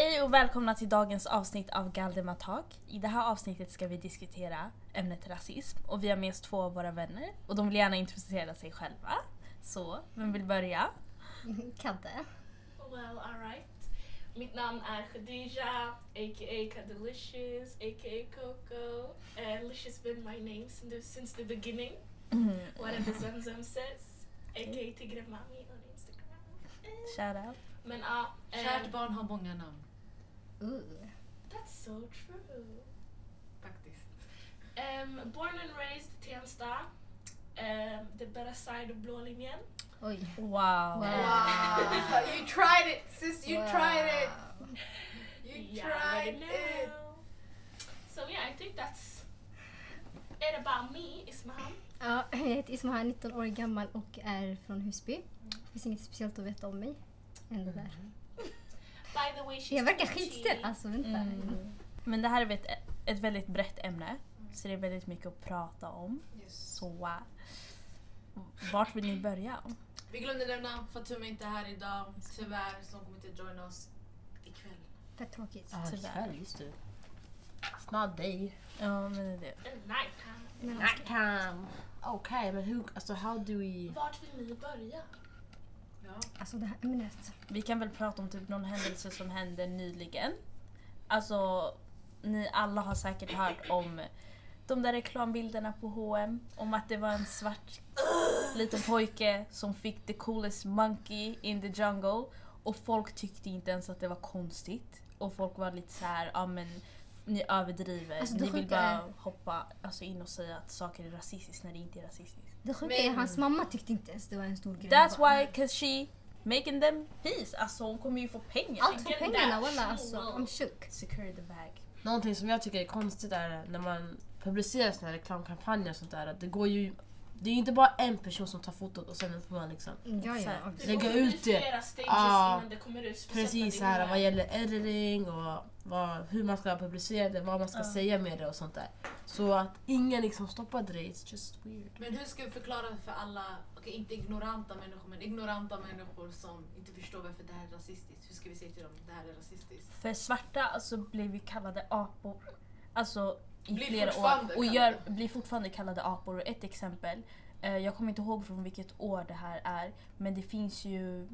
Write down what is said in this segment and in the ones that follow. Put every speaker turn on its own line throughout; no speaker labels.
Hej och välkomna till dagens avsnitt av Galdema Talk. I det här avsnittet ska vi diskutera ämnet rasism och vi har med oss två av våra vänner och de vill gärna introducera sig själva. Så, vem vill börja?
Kadde.
Well, alright. Mitt namn är Khadija, a.k.a. Kadalicious, a.k.a. Coco. And Licious been my name since the, since the beginning. Whatever Zamzam says. A.k.a. Tigre Mami on Instagram.
Shout out.
Men eh,
Kärt barn har många namn.
Uh.
that's so true.
Faktiskt.
Um, born and raised Tensta. Um, the better side of blå linjen.
Oj.
Wow.
Wow.
you tried it sis, you
Wow.
tried it! You
Yeah,
tried it!
So yeah, I think that's it about me, Ismahan.
Ja, jag heter Ismaha, 19 år gammal och är från Husby. Det finns inget speciellt att veta om mig. Än där.
By the way, she's
Jag verkar
20.
skitstel. Alltså vänta.
Mm. Men det här är ett, ett väldigt brett ämne, så det är väldigt mycket att prata om.
Yes.
Så vart vill ni börja?
Vi glömde nämna Fatuma är inte här idag, tyvärr, så hon kommer inte joina oss ikväll.
Fett tråkigt.
Ja,
Tyvärr.
ikväll, just det. It's not day.
Ja, men det är det.
Night time. Okej, men hur, alltså how do we...
Vart vill ni börja?
Ja.
alltså det här ämnet.
Vi kan väl prata om typ någon händelse som hände nyligen. Alltså, ni alla har säkert hört om de där reklambilderna på H&M om att det var en svart liten pojke som fick the coolest monkey in the jungle och folk tyckte inte ens att det var konstigt och folk var lite så här, ja men ni överdriver,
Alltså, det
ni vill bara
är-
hoppa alltså, in och säga att saker är rasistiskt när det inte är rasistiskt.
Det sjuka
Men-
är hans mamma tyckte inte ens det var en stor grej.
That's
bara,
why, cause she making them peace. Alltså hon kommer ju få pengar.
Allt för pengarna walla alltså. I'm shook.
Secure the bag.
Någonting som jag tycker är konstigt är när man publicerar såna här reklamkampanjer och sånt där. Att det går ju... Det är ju inte bara en person som tar fotot och sen får man liksom...
Ja, ja.
Exakt.
absolut.
Det
Lägga
kommer bli
ut det.
flera stages
Ja,
innan det kommer ut.
Precis
det
här
är-
vad gäller editing och vad, hur man ska publicera det, vad man ska
Ja.
säga med det och sånt där. Så att ingen liksom stoppade det, it's just weird.
Men hur ska vi förklara för alla, okej inte ignoranta människor, men ignoranta människor som inte förstår varför det här är rasistiskt. Hur ska vi säga till dem att det här är rasistiskt?
För svarta alltså blev ju kallade apor. Alltså i
Blir
flera år. Och gör, blir fortfarande kallade apor. Och ett exempel, eh, jag kommer inte ihåg från vilket år det här är. Men det finns ju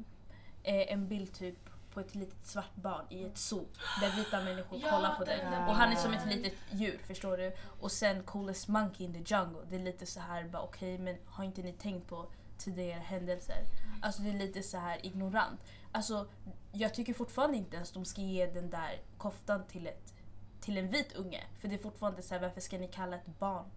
eh, en bild typ på ett litet svart barn i ett zoo. Där vita människor
Ja,
kollar på
den
det. Och han är som ett litet djur, förstår du? Och sen coolest monkey in the jungle. Det är lite så här bara okej men har inte ni tänkt på tidigare händelser? Alltså det är lite så här ignorant. Alltså jag tycker fortfarande inte ens de ska ge den där koftan till, ett, till en vit unge. För det är fortfarande så här, varför ska ni kalla ett barn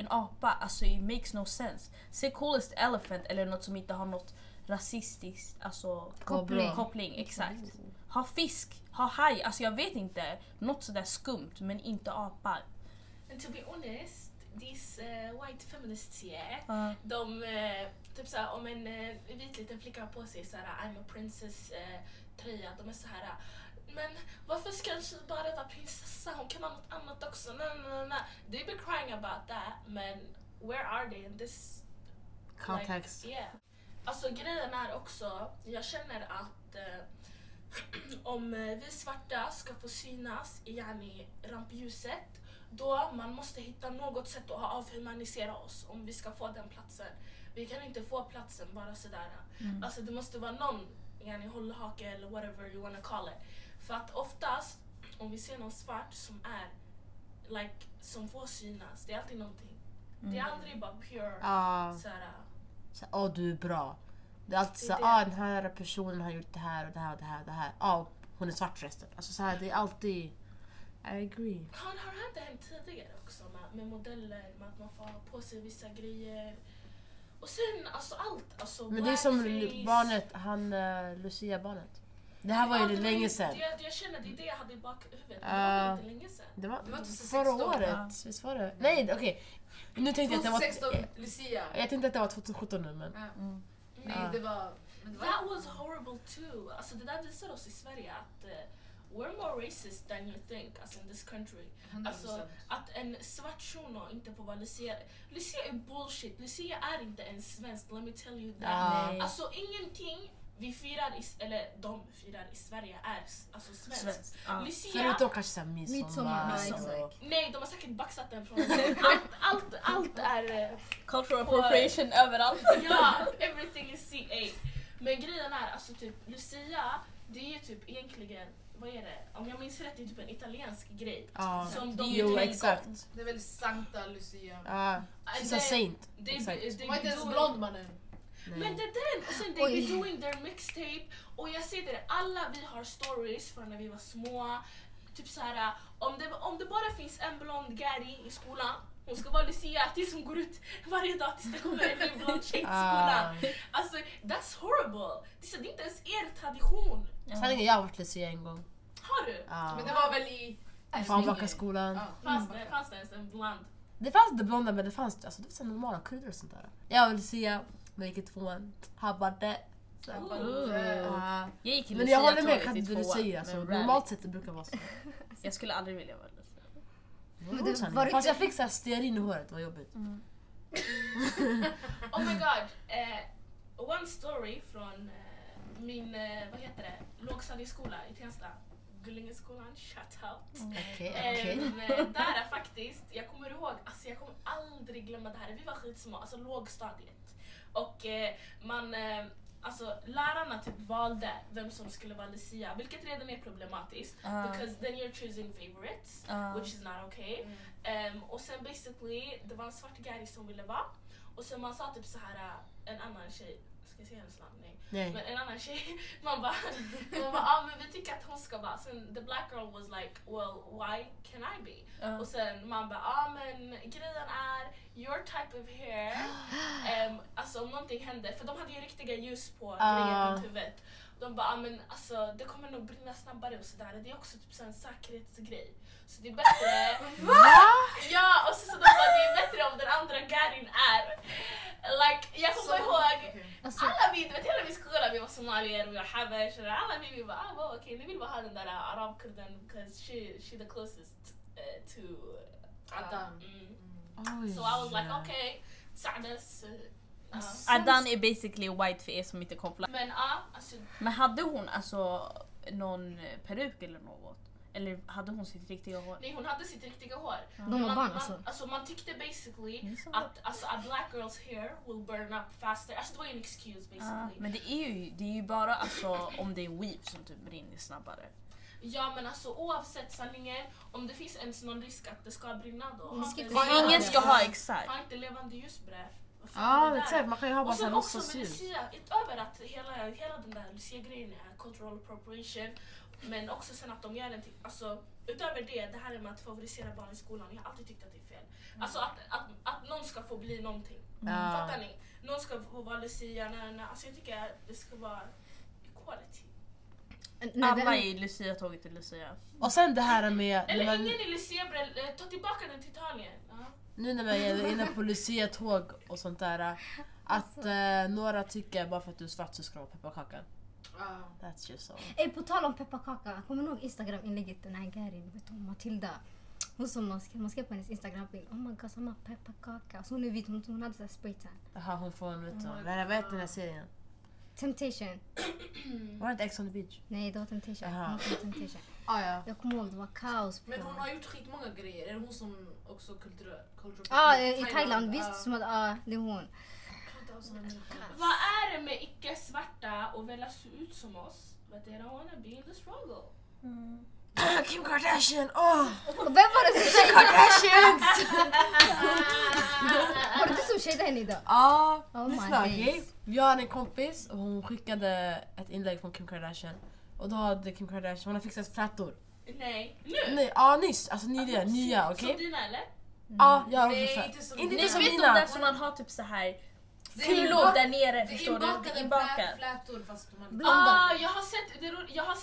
en apa? Alltså it makes no sense. Säg coolest elephant eller något som inte har något rasistiskt alltså,
Koppling.
koppling. Exakt. Ha fisk, ha haj, alltså jag vet inte. Något sådär skumt men inte apa.
And to be honest, these uh, white feminists yeah,
Ja.
de, eh, typ såhär om en uh, vit liten flicka har på sig såhär I'm a princess eh, tröja, de är såhär men varför ska hon bara vara prinsessa? Hon kan vara något annat också. Nej, nej, nej, nej. They be crying about that, men where are they in this
Context.
Like, yeah. Alltså grejen är också, jag känner att eh, om eh, vi svarta ska få synas i yani, rampljuset, då man måste hitta något sätt att avhumanisera oss om vi ska få den platsen. Vi kan inte få platsen bara sådär.
Mm.
Alltså det måste vara någon yani, hållhake eller whatever you wanna call it. För att oftast, om vi ser någon svart som är like, som får synas, det är alltid någonting. Det är
Mm.
aldrig bara pure
Ja,
såhär,
så, åh du är bra. Det är alltid så ah den här personen har gjort det här och det här och det här och det här. Ja, hon är svart förresten. Alltså så här, det är alltid... I agree.
Har, har det inte hänt tidigare också med, med modeller, med att man får ha på sig vissa grejer? Och sen alltså allt, alltså
Men det är som
blackface.
barnet, han uh, Lucia-barnet. Det här var
Ja,
ju
det
länge sedan.
Det, jag känner det är det jag hade i bakhuvudet, men det
Ja.
var inte länge sedan.
Det var,
Det var 2016,
förra året,
ja.
visst var det? Nej okej. Nu tänkte jag att det var...
2016, Lucia.
Jag tänkte att det var 2017 nu men...
Ja.
Mm.
Nej,
Ja.
det var... Men det var
That was horrible too. Alltså det där visar oss i Sverige att eh, we're more racist than you think, alltså in this country.
100%.
Alltså att en svart shuno inte får vara Lucia. Lucia är bullshit. Lucia är inte en svensk, let me tell you that.
Ja.
Alltså ingenting vi firar, i, eller de firar i Sverige är alltså svenskt.
Svensk. Ja.
Lucia,
Förutom kanske såhär midsommar.
Midsommar, ja,
och-
exakt.
nej de har säkert baxat den från allt, allt, allt är eh,
Cultural appropriation överallt.
Ja, everything is CA. Men grejen är alltså typ Lucia, det är ju typ egentligen, vad är det? Om jag minns rätt, det är typ en italiensk grej.
Ja.
Som de
Jo exakt.
Det är väl Sankta Lucia.
Ja.
Äh,
She's a
det-
saint.
det-
Exakt.
det-
Hon var inte ens blond mannen.
Men det är den! Och sen they
Oj.
be doing their mixtape och jag ser det, alla vi har stories från när vi var små. Typ så här, om det, om det bara finns en blond Gary i skolan, hon ska vara Lucia tills hon går ut varje dag tills det kommer en ny blond tjej till skolan.
Ah.
Alltså that's horrible! Det är, så, det är inte ens er tradition.
Sanningen, jag har varit Lucia en gång.
Har du?
Ja.
Men det var väl i...
Fanbakaskolan.
Ja.
Fanns det, fanns det ens en blond?
Det fanns det blonda men det fanns alltså, det var så här normala kuddar och sånt där. Jag och Lucia, men gick i tvåan. Så,
Ooh.
ja.
Jag gick i
Men jag håller med, inte
tvåan,
Lucia. Alltså, normalt sett det brukar vara så.
Jag skulle aldrig vilja vara Lucia.
Men det
Sanningen.
var det-
Fast jag fick så här stearin i håret, det var jobbigt.
Oh my god. Eh, one story från eh, min, eh, vad heter det, lågstadieskola i Tensta. Gullingeskolan, shout out.
Okej, okej.
Ehm, eh, där är faktiskt, jag kommer ihåg, alltså jag kommer aldrig glömma det här. Vi var skitsmå, alltså lågstadiet. Och eh, man, eh, alltså lärarna typ valde vem som skulle vara Lucia, vilket redan är problematiskt.
Ah.
Because then you're choosing favorites,
Ah.
which is not okay. Ehm, och sen basically, det var en svart Gary som ville vara. Och sen man sa typ så här äh, en annan tjej, Nej. Men en annan tjej, man bara, man bara ah, men vi tycker att hon ska vara. Sen the black girl was like, well why can I be?
Ja.
Och sen man bara, ah men grejen är your type of hair. Ehm, alltså om någonting händer, för de hade ju riktiga ljus på grejen runt huvudet. De bara, ah, men alltså det kommer nog brinna snabbare och sådär. Det är också typ så en säkerhetsgrej. Så det är bättre... Ja, och så, så de bara, det är bättre om den andra Garin är... Like, jag kommer
Så-
ihåg
okej.
Alltså,
alla vi, du vet hela min skola, vi var somalier, vi var habash, och alla vi, vi bara ah, okej, ni vill bara ha den där uh, arabkurden because she, she the closest uh, to
Adnan.
Mm.
Oj.
So I was like okay, Sa'das. Uh,
Alltså,
uh,
Adan är basically white för er som inte kopplar.
men ja, alltså
Men hade hon alltså någon peruk eller något? Eller hade hon sitt riktiga hår?
nej, hon hade sitt riktiga hår.
de var
man,
barn
man,
alltså.
alltså man tyckte basically att alltså, a black girl's hair will burn up faster. Alltså det var ju en excuse
Ja,
basically.
men det är ju, det är ju bara alltså, om det är weave som typ brinner snabbare.
Ja men alltså oavsett sanningen, om det finns ens någon risk att det ska brinna då.
Ska
inte- ha
Ingen ska ha exakt.
Ha inte levande ljus bre. Är
Ja exakt, man kan ju ha låtsasljus.
Lucia, utöver att hela, hela den där Lucia-grejen är cultural appropriation, men också sen att de gör den till, alltså utöver det, det här med att favorisera barn i skolan, jag har alltid tyckt att det är fel. Alltså att, att, att någon ska få bli någonting.
Ja.
Fattar ni? Någon ska få vara Lucia, nej, nej. Alltså jag tycker att det ska vara equality.
När
Alla
det-
i Lucia-tåget är Lucia.
Och sen det här med,
Eller
när man,
ingen i Lucia, eh, ta tillbaka den till Italien. Ja.
Nu när man är inne på Lucia-tåg och sånt där. Att eh, några tycker bara för att du är svart så ska du ha pepparkaka. That's just so.
Ey, på tal om pepparkaka, kommer du ihåg Instagram-inlägget den här Garin, vet du, Matilda? Hon som man skrev, man skrev på hennes Instagram-bild, oh my god samma pepparkaka. Så hon är vit, hon, hon hade såhär spraytan.
Jaha hon får en vet du.
Oh
Vad
God.
den här serien?
Temptation.
Var det inte Ex on the beach?
Nej det var Temptation. Hon kom Temptation.
Ah, ja.
Jag kommer ihåg det var kaos på...
Men hon har gjort skitmånga grejer. Är det hon som också kulturell...
Ja,
appropriate?
i Thailand, visst. Som att, ja, det är hon.
Vad är det med icke-svarta och vilja se ut som oss? But they don't wanna be in the struggle.
Kim Kardashian! Åh!
Och vem var det som shadade?
Kardashians!
Var det du som shadade henne idag?
Ja,
Oh my
lyssna. Jag hade en kompis och hon skickade ett inlägg från Kim Kardashian. Och då hade Kim Kardashian, hon har fixat flätor.
Nej, nu!
Nej, ja nyss, alltså nya, nya
Som
okej?
dina eller?
Ja, jag har också
inte som
Inte
dina.
Ni
som
vet de
mina.
där som man har typ så här kulor där nere, förstår du? Det är
inbakade flätor fast man...
Blonda.
Ah, jag har sett, det jag har,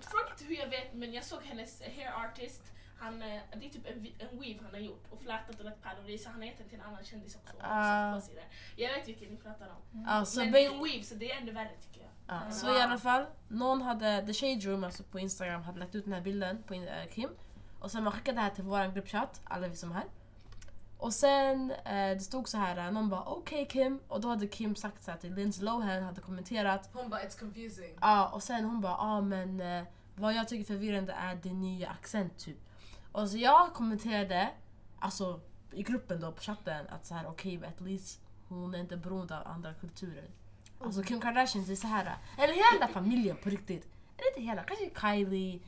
fråga inte hur jag vet men jag såg hennes hair artist. Han, eh, det är typ en, en weave han har gjort och flätat och lagt pärlor i så han har gett den till en annan kändis också.
Ah.
den. Jag vet vilken ni pratar om.
Ja, så,
men det är en weave så det är ännu värre tycker jag.
Så i alla fall, någon hade, The Shade Room alltså på Instagram hade lagt ut den här bilden på eh, Kim. Och sen man skickade det här till våran gruppchatt, alla vi som är här. Och sen eh, det stod så här, någon bara okej Kim och då hade Kim sagt så här till Lindsay Lohan hade kommenterat
Hon bara it's confusing.
Ja, och sen hon bara, ja men eh, vad jag tycker förvirrande är din nya accent typ. Och så jag kommenterade, alltså i gruppen då på chatten att så här okej okay, at least hon är inte beroende av andra kulturer. Alltså Kim Kardashian det är så här, eller hela familjen på riktigt. Eller inte hela, kanske Kylie,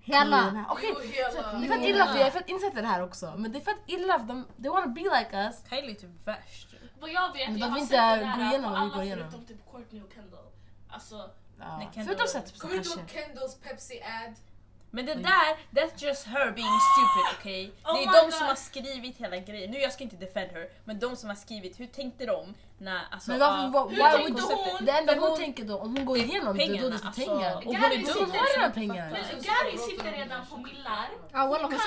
Hela.
Okej,
hela.
det är fett illa för jag är fett insatt i det här också. Men det är fett illa för de, they wanna be like us.
Kylie är typ värst.
Vad jag vet,
Men
jag har
vill
sett
inte
det
igenom
på alla förutom typ Courtney och Kendall. Alltså,
Ja. Förutom sett typ så
Kommer du ihåg Kendalls Pepsi-ad?
Men det där, that's just her being stupid okej?
Oh
det är de
God.
som har skrivit hela grejen. Nu jag ska inte defend her, men de som har skrivit, hur tänkte de alltså...
Men varför, why,
Hur
why would
hon?
det enda hon,
hon-
tänker då, om hon går igenom det, då är det
alltså.
pengar. Och hon är dum,
sitter-
hon har redan pengar.
Gary
sitter
redan på millar.
Ja walla hon
kan-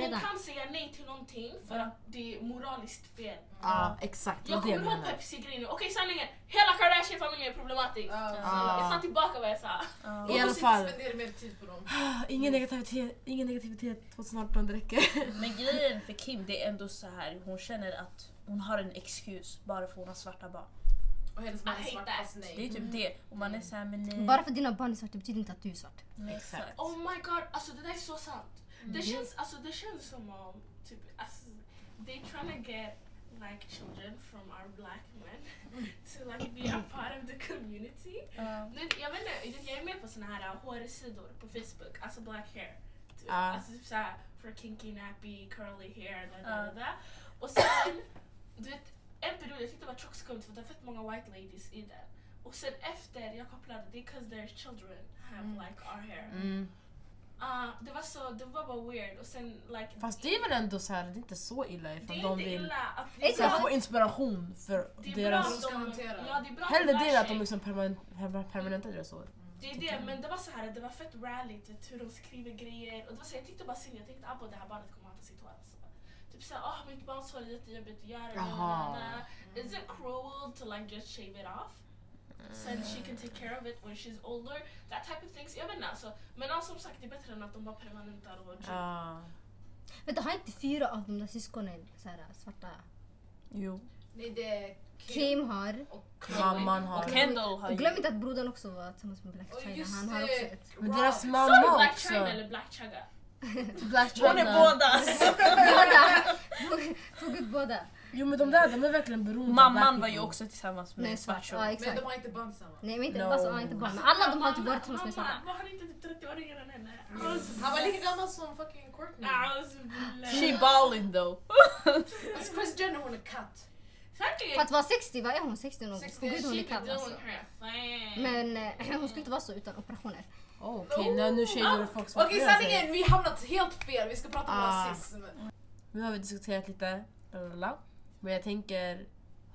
Hon kan säga nej till någonting för att det är moraliskt fel.
Ja, exakt. Det
Jag
var
kommer ihåg. Pepsi-grejen. Okej sanningen, hela Kardashian-familjen är problematisk.
Ja.
Jag tar tillbaka vad jag sa.
ja.
I alla
Låt oss
fall.
spendera mer tid på dem.
Ingen negativitet, ingen negativitet 2018, det räcker.
Men grejen för Kim, det är ändå så här. hon känner att hon har en excuse bara för att hon har svarta barn.
Och hennes man är svart fast
Det är
nej.
typ det. Och man är såhär, men nej.
Bara för att dina barn är svarta betyder inte att du är svart.
Nej,
Exakt.
Oh my god, alltså det där är så sant. Det,
Mhm.
känns, alltså, det känns som om typ, alltså, they trying to get like children from our black men to like be a part of the community.
Ja.
Nu, jag, vet inte, jag är med på såna här uh, hårsidor på Facebook, alltså black hair. Typ,
Ja.
Alltså typ såhär for kinky, nappy, curly hair. Da, da, da. Och sen, du vet, en period jag tyckte det var tjockt skumt för det var fett många white ladies i den. Och sen efter jag kopplade det because their children have
Mm.
like our hair.
Mm.
Ah, det var så, det var bara weird och sen like...
Fast det är väl ändå så här, det är inte så illa ifall
är
de
inte
vill
illa att
så
Ja.
få inspiration för
det är
deras...
ska
att
hantera.
Ja, det är bra
Hellre
att de
det
lär
att de liksom permanent, perma- permanentar deras hår.
Det är det, men det var så här, det var fett rallyt vet, hur de skriver grejer. Och det var så, jag tyckte bara synd, jag tänkte abo det här barnet kommer hata sitt hår. Alltså. Typ såhär, oh, mitt barns hår är jättejobbigt att göra.
Jaha.
na. Is it cruel to like just shave it off? Sen she can take care of it when she's older. That type of things. Jag vet inte alltså. Men ja, som sagt det är bättre än att de bara permanentar och
Ja.
Vänta, har inte fyra av de där syskonen så här, svarta?
Jo.
Nej, det är Kim
Kim har.
Mamman har...
Och Kendall har
Och glöm inte att brodern också var tillsammans med Black China.
just
Han har också ett.
Men deras
Sa du
mamma
Black
också.
China eller Black Chugga?
Black
Hon är båda!
Båda! Tog ut båda.
Jo men de där de är verkligen beroende
Mamman var ju också tillsammans
Nej,
med
svart.
Svartsho.
Ja,
Men
exakt.
de har inte barn tillsammans.
Nej, men inte,
No.
alltså, inte barn. Men alla de har typ varit tillsammans med.
Mamma, Var han inte typ 30 år yngre än henne?
Han var lika gammal som fucking Courtney.
She balling though.
Alltså Chris Jenner hon är katt.
För att vara 60, vad är hon? 60 nog?
60,
Åh gud hon är katt alltså.
Men...
Men eh, hon skulle inte vara så utan operationer.
Oh, Okej, nu, nu shadear du folk som
Okej
opererar sig.
sanningen, vi har hamnat helt fel. Vi ska prata om
Ah.
rasism.
Nu har vi diskuterat lite, lalala. men jag tänker,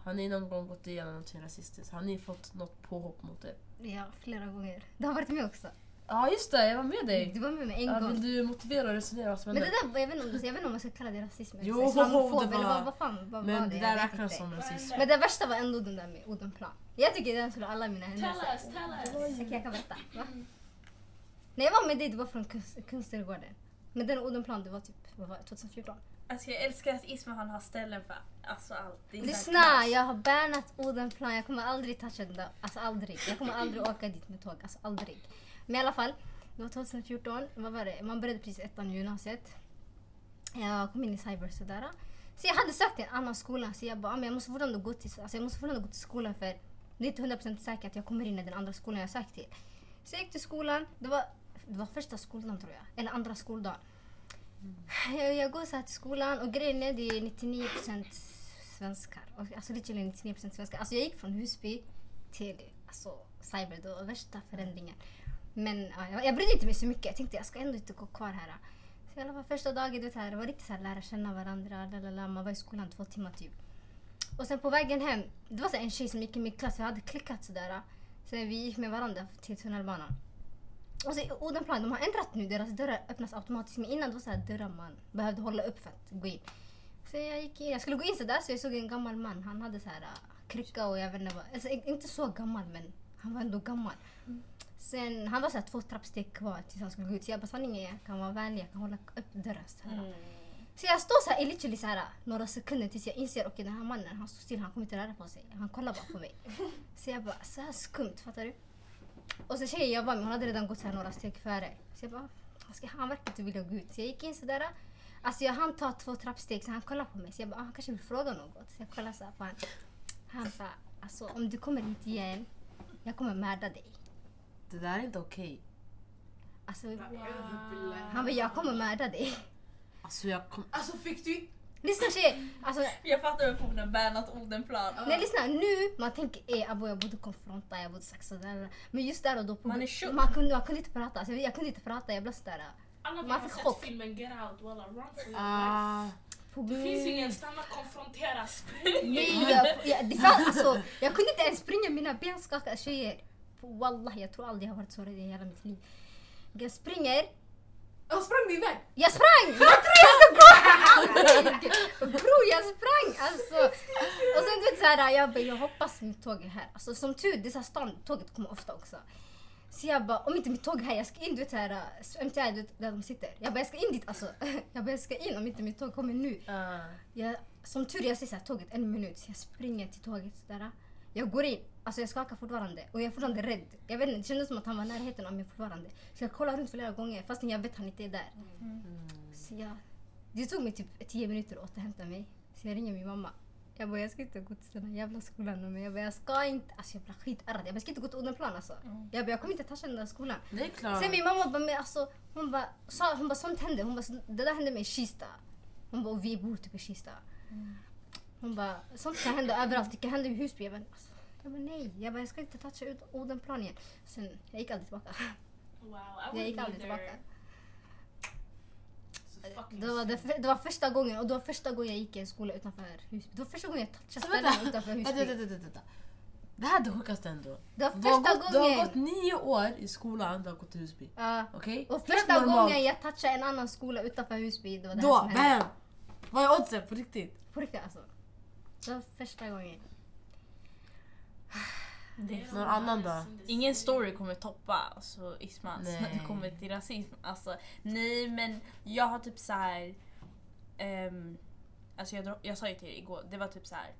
har ni någon gång gått igenom någonting rasistiskt? Har ni fått något påhopp mot er?
Ja, flera gånger. Du har varit med också.
Ja just det, jag var med dig.
Du var med mig en
Ja,
gång.
vill du motivera och resonera vad som
Men det
hände?
där, jag vet inte om, jag vet inte om man ska kalla det rasism eller
Jo,
islamofob
det
eller
var-
vad, vad fan vad var
Men
det?
det
Jag
där räknas som rasism.
Men det värsta var ändå den där med Odenplan. Jag tycker den skulle alla mina
Tell
händelser.
us, tell us.
Okej, jag kan berätta. Va? När jag var med dig, du var från Kunst, Kungsträdgården. Men den Odenplan, det var typ vad var det, 2014.
Alltså jag älskar att Ismahan har ställen för alltså allt.
Lyssna, jag har bannat Odenplan. Jag kommer aldrig toucha den där. Alltså aldrig. Jag kommer aldrig åka dit med tåg. Alltså aldrig. Men i alla fall, det var 2014. Vad var det? Man började precis ettan i gymnasiet. Jag kom in i cyber sådär. Så jag hade sökt till en annan skola. Så jag bara, "Ah, men jag måste fortfarande gå till, alltså jag måste fortfarande gå till skolan för det är inte 100% säkert att jag kommer in i den andra skolan jag sökt till. Så jag gick till skolan. Det var, det var första skoldagen tror jag. Eller andra skoldagen. Mm. Jag, jag går så här till skolan och grejen är det är 99% svenskar. Och, alltså literally 99% svenskar. Alltså jag gick från Husby till alltså, cyber. då, var värsta förändringen. Men ja, jag, jag brydde inte mig så mycket. Jag tänkte jag ska ändå inte gå kvar här. Så i alla fall första dagen, du vet, här, det var riktigt så här, lära känna varandra. Lalala. Man var i skolan två timmar typ. Och sen på vägen hem, det var så en tjej som gick i min klass. Vi hade klickat sådär. Sen vi gick med varandra till tunnelbanan. Och så i Odenplan, de har ändrat nu. Deras dörrar öppnas automatiskt. Men innan det var så här dörrar man behövde hålla upp för att gå in. Så jag gick in. Jag skulle gå in sådär så jag såg en gammal man. Han hade så här äh, krycka och jag vet inte vad. Alltså, inte så gammal men han var ändå gammal. Sen, han var så här två trappsteg kvar tills han skulle gå ut. Så jag bara sanningen jag kan vara vänlig, jag kan hålla upp dörren så här. Så jag står så här literally så här, några sekunder tills jag inser okej den här mannen han står still, han kommer inte röra på sig. Han kollar bara på mig. Så jag bara, så här skumt, fattar du? Och så tjejen jag var med hon hade redan gått så här några steg före. Så jag bara, "Vad ska, han verkar inte vilja gå ut. Så jag gick in sådär. Alltså jag hann ta två trappsteg så han kollade på mig. Så jag bara, ah, han kanske vill fråga något. Så jag kollade så här på honom. Han bara, alltså om du kommer hit igen, jag kommer mörda dig.
Det där är inte okej.
Alltså,
Wow.
han bara, jag kommer mörda dig.
Alltså jag kom...
Alltså fick du
Lyssna tjejer, alltså
Jag fattar varför hon har bannat Odenplan.
Nej lyssna nu, man tänker eh, abo, jag borde konfronta, jag borde sagt sådär. Men just där och då, på,
Man är tjock.
man, kunde, man kunde inte prata. Alltså, jag kunde inte prata, jag blev sådär.
Alla
Man
har
fick
sett
chock.
filmen Get Out, walla run for your life.
Ah,
Det finns ingen stanna, konfrontera, spring!
Nej, jag, jag, det fanns, alltså, jag kunde inte ens springa, mina ben skakade. Tjejer, wallah jag tror aldrig jag har varit så rädd i hela mitt liv. Jag springer,
Jag sprang du iväg?
jag sprang! Jag tror jag ska gå! Aldrig! Bror jag sprang alltså! Och sen du vet såhär, jag bara, jag hoppas mitt tåg är här. Alltså som tur, det är stan, tåget kommer ofta också. Så jag bara, om inte mitt tåg är här, jag ska in du vet såhär, du vet, där de sitter. Jag bara, jag ska in dit alltså. Jag bara, jag ska in om inte mitt tåg kommer nu.
ah.
Jag, som tur jag ser så här, tåget en minut, så jag springer till tåget där. Jag går in, alltså jag skakar fortfarande och jag är fortfarande rädd. Jag vet inte, det kändes som att han var i närheten av mig fortfarande. Så jag kollar runt flera gånger fastän jag vet att han inte är där. Så jag, det tog mig typ 10 minuter att återhämta mig. Så jag ringer min mamma. Jag bara, jag ska inte gå till den här jävla skolan men jag bara, jag ska inte. Alltså jag blev skitärrad. Jag bara, jag ska inte gå till Odenplan alltså. Jag bara, jag kommer inte toucha den där skolan.
Det är klart.
Sen min mamma bara, men alltså, hon bara, sa, hon bara sånt hände. Hon bara, "Så- det där hände mig i Kista. Hon bara, och vi bor typ i Kista. Hon bara, sånt kan hända överallt. Det kan hända i Husby. Jag bara, alltså, jag bara nej. Jag bara, jag ska inte toucha ut Odenplan igen. Sen, jag gick aldrig tillbaka.
Wow, I
Jag gick aldrig
either.
tillbaka. Det var, det, det var första gången och det var första gången jag gick i en skola utanför Husby. Det var första gången jag touchade ställen utanför Husby.
vänta, vänta, vänta. Det här är det sjukaste ändå.
Det var
Du har,
första
gått, du har
gången.
gått nio år i skolan, du har gått till Husby.
Ja.
Okej?
Och
Helt
första gången jag touchade en annan skola utanför Husby, det var det här
Då,
som hände.
bam! Vad är oddsen på riktigt?
På riktigt alltså. Det var första gången.
Någon annan då?
Ingen story kommer toppa alltså, Ismans när det kommer till rasism. Alltså, nej men jag har typ så här. ehm, alltså jag, jag sa ju till er igår, det var typ så här.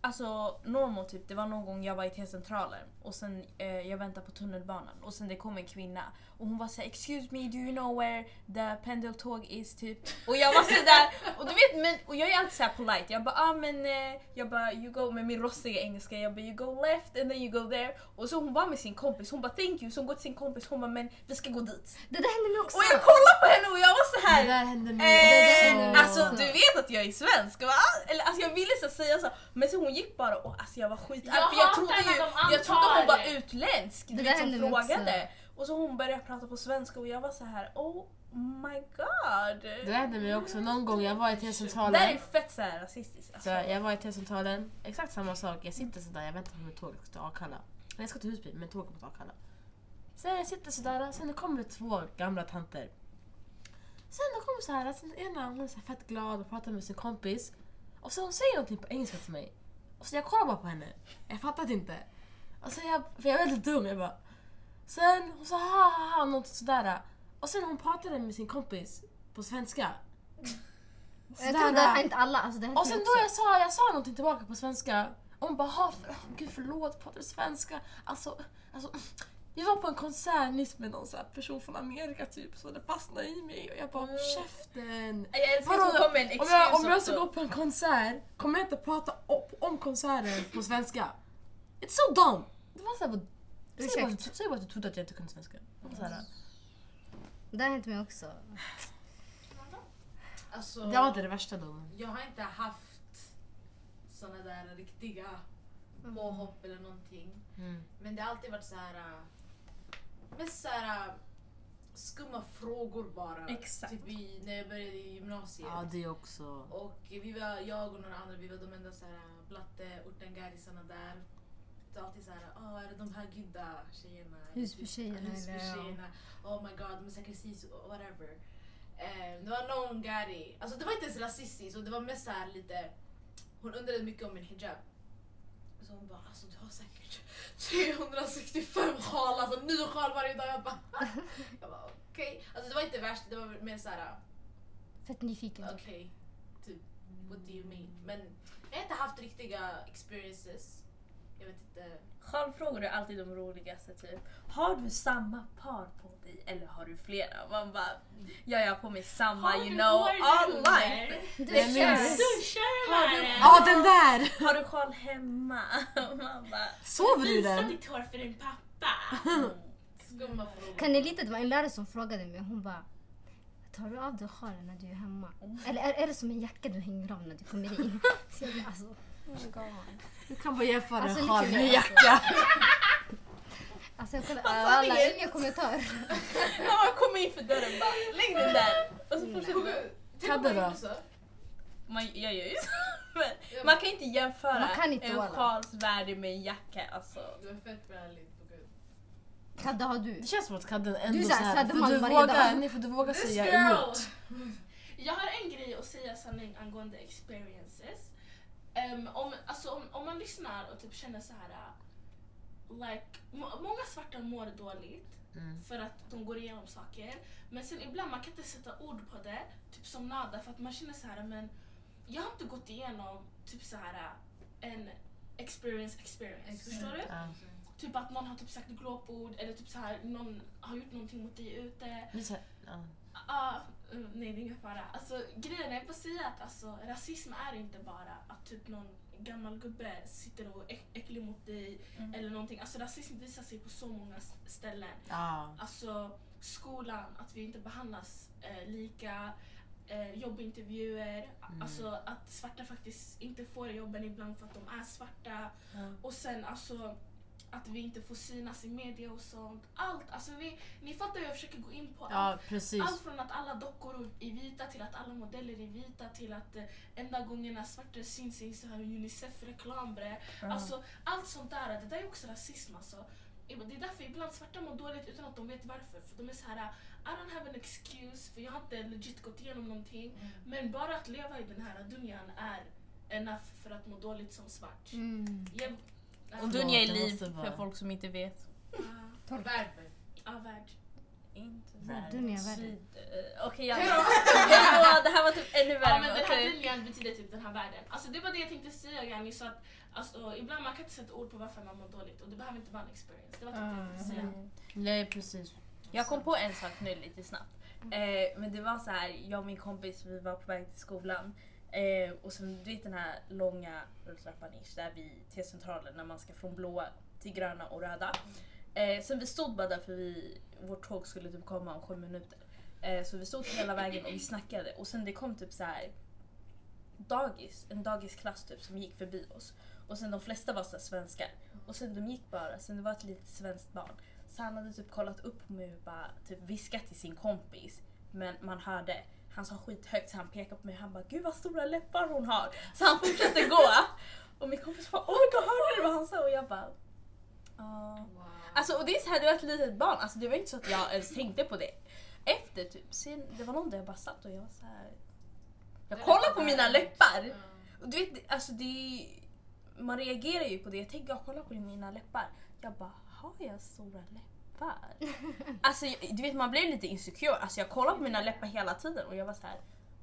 Alltså normal typ, det var någon gång jag var i T-centralen och sen eh, jag väntade på tunnelbanan och sen det kom en kvinna och hon var såhär “excuse me, do you know where the pendeltåg is?” typ. Och jag var sådär, och du vet men, och jag är alltid såhär polite, jag bara ah men, eh, jag bara you go med min rostiga engelska, jag bara you go left and then you go there. Och så hon var med sin kompis, hon bara thank you, så hon går till sin kompis, hon bara men vi ska gå dit.
Det där hände mig också.
Och jag kollade på henne och jag var så
Det
här.
där hände
Eh,
mig också.
alltså du vet att jag är svensk va? Eller alltså jag ville så säga så men så hon gick bara och alltså jag var skitarg
Jag
jag trodde ju, jag trodde hon var utländsk,
Det där hände mig också.
Och så hon började prata på svenska och jag var så här oh my god.
Det hände mig också. Någon gång jag var i
Det där är
T-centralen.
fett så här rasistiskt. Alltså.
Så jag var i T-centralen, exakt samma sak. Jag sitter sådär, jag väntar på mitt tåg, till Akalla. Nej jag ska till Husby, men tåget på Akalla. Sen jag sitter sådär, sen det kommer två gamla tanter. Sen de kommer så här, sen ena hon är så här fett glad och pratar med sin kompis. Och så hon säger någonting på engelska till mig. Och så jag kollar bara på henne. Jag fattar inte. Och så jag, för jag är väldigt dum, jag bara. Sen hon sa ha ha ha något sådär. Och sen hon pratade med sin kompis på svenska.
Jag tror det har inte alla. Alltså, det hänt
Och sen då jag sa, jag sa någonting tillbaka på svenska. Och hon bara, "Ha, för, oh, gud förlåt, pratar du svenska? Alltså, alltså, vi var på en konsert nyss med någon så här person från Amerika typ, så det fastnade i mig. Och jag bara, käften!
Jag älskar att
Vadå? Om jag, om jag ska gå på en konsert, kommer jag inte prata om, om konserten på svenska? It's so dumb! Det var såhär, säg bara,
Ursäkt.
säg bara att du trodde att jag inte kunde svenska. Det var så här,
Det har hänt mig också.
Alltså,
det var inte det värsta då. men-
jag har inte haft såna där riktiga påhopp eller någonting.
Mm.
Men det har alltid varit så här. äh, Mest så här äh, skumma frågor bara.
Exakt.
Typ i, när jag började i gymnasiet.
Ja, det också.
Och vi var, jag och några andra, vi var de enda så här blatte ortengarisarna där. Var alltid så här, oh, är det de här gudda tjejerna?
Husbytjejerna, ja.
Husbytjejerna. Oh my god, de är säkert cis, whatever. Eh, det var någon gari, alltså det var inte ens rasistiskt och det var mest så här lite, hon undrade mycket om min hijab. Så hon bara, alltså du har säkert 365 sjal, alltså ny sjal varje dag. Jag bara, jag bara okej. Alltså det var inte värst, det var mer så här.
Fett nyfiken. typ.
Okej, typ what do you mean? Men jag har inte haft riktiga experiences. Jag vet inte.
Sjalfrågor är alltid de roligaste typ. Har du samma par på dig eller har du flera? Man bara, ja jag har på mig samma
Har
you
du
know all
där
life.
Du kör!
minst.
Du kör
Har
med
du-
den!
Ja, den där!
Har du sjal hemma? Man bara,
Sover du i
Visa
den?
ditt hår för din pappa.
Skumma frågor.
Kan ni lita? Det var en lärare som frågade mig. Hon bara Tar du av dig sjalen när du är hemma? Eller är, är det som en jacka du hänger av när du kommer in? Så jag bara, alltså, oh.
Du kan bara jämföra
Alltså,
en sjal med en jacka.
Alltså jag kollar,
sa
alla, ingen kommentar.
när man kommer in för dörren bara, lägg den där. Och så fortsätter.
Tänk
Kadde då?
Man, jag gör ju så. Men man kan inte jämföra
Man kan inte
en sjals värde med en jacka. Alltså.
Det var fett gud.
Kadda har du?
Det känns som att Kadden
Du
ändå
är så här
för du vågar, nej, för du vågar
This
säga
girl!
emot.
Jag har en grej att säga sanning angående experiences. Ehm, om, alltså, om, om man lyssnar och typ känner så här. uh, Like, må- många svarta mår dåligt
Mm.
för att de går igenom saker. Men sen ibland man kan inte sätta ord på det, typ som nada, för att man känner så här, men jag har inte gått igenom typ så här uh, en experience experience. Förstår du?
Ja.
Typ att någon har typ sagt glåpord eller typ så här, någon har gjort någonting mot dig ute.
Så här, ja.
Ah, mm, nej, det är ingen fara. Alltså, grejen är, vill bara säga att alltså, rasism är inte bara att typ någon gammal gubbe sitter och är äck- äcklig mot dig
Mm.
eller någonting. Alltså, rasism visar sig på så många ställen.
Ja.
Alltså skolan, att vi inte behandlas eh, lika. Eh, jobbintervjuer,
Mm.
alltså att svarta faktiskt inte får jobben ibland för att de är svarta.
Ja.
Och sen alltså att vi inte får synas i media och sånt. Allt, alltså ni, ni fattar hur jag försöker gå in på allt.
ja.
Allt från att alla dockor är vita till att alla modeller är vita till att eh, enda gångerna svarta syns i så här Unicef-reklam bre. Alltså allt sånt där, det där är också rasism alltså. Det är därför ibland svarta mår dåligt utan att de vet varför. För de är så här, I don't have an excuse för jag har inte legit gått igenom någonting. Men bara att leva i den här dunjan är enough för att må dåligt som svart.
Mm.
Jag,
Och Dunja är liv för folk som inte vet.
Ja,
Värd.
ja, värld.
Inte
Värld.
Dunja värld.
Syd- eh, Okej, jag det här var typ ännu
Ja
värre.
men den här dunjan betyder typ den här världen. Alltså det var det jag tänkte säga Janni, så att alltså, ibland man kan inte sätta ord på varför man mår dåligt och det behöver inte vara en experience. Det var typ det jag tänkte säga.
Mm.
Nej, precis.
Jag kom på en sak nu lite snabbt. Eh, men det var så här, jag och min kompis vi var på väg till skolan. Eh, och sen du vet den här långa rulltrappan ish, där vid T-centralen när man ska från blåa till gröna och röda. Eh, sen vi stod bara där för vi, vårt tåg skulle typ komma om sju minuter. Eh, så vi stod hela vägen och vi snackade och sen det kom typ så här dagis, en dagisklass typ som gick förbi oss. Och sen de flesta var så svenskar. Och sen de gick bara, sen det var ett litet svenskt barn. Så han hade typ kollat upp på mig och bara typ viskat till sin kompis. Men man hörde, han sa skithögt så han pekade på mig och han bara gud vad stora läppar hon har. Så han fortsatte gå. Och min kompis bara oh my god hörde du vad han sa? Och jag bara ja. Alltså och det är så här, det var ett litet barn, alltså det var inte så att jag ens tänkte på det. Efter typ, sen, det var någon där jag bara satt och jag var så här. Jag kollade på mina läppar. Och du vet, alltså det, man reagerar ju på det. Jag tänker, jag kollar på mina läppar. Jag bara, har jag stora läppar? Alltså jag- du vet man blir lite insecure. Alltså jag kollar på mina läppar hela tiden och jag var så här.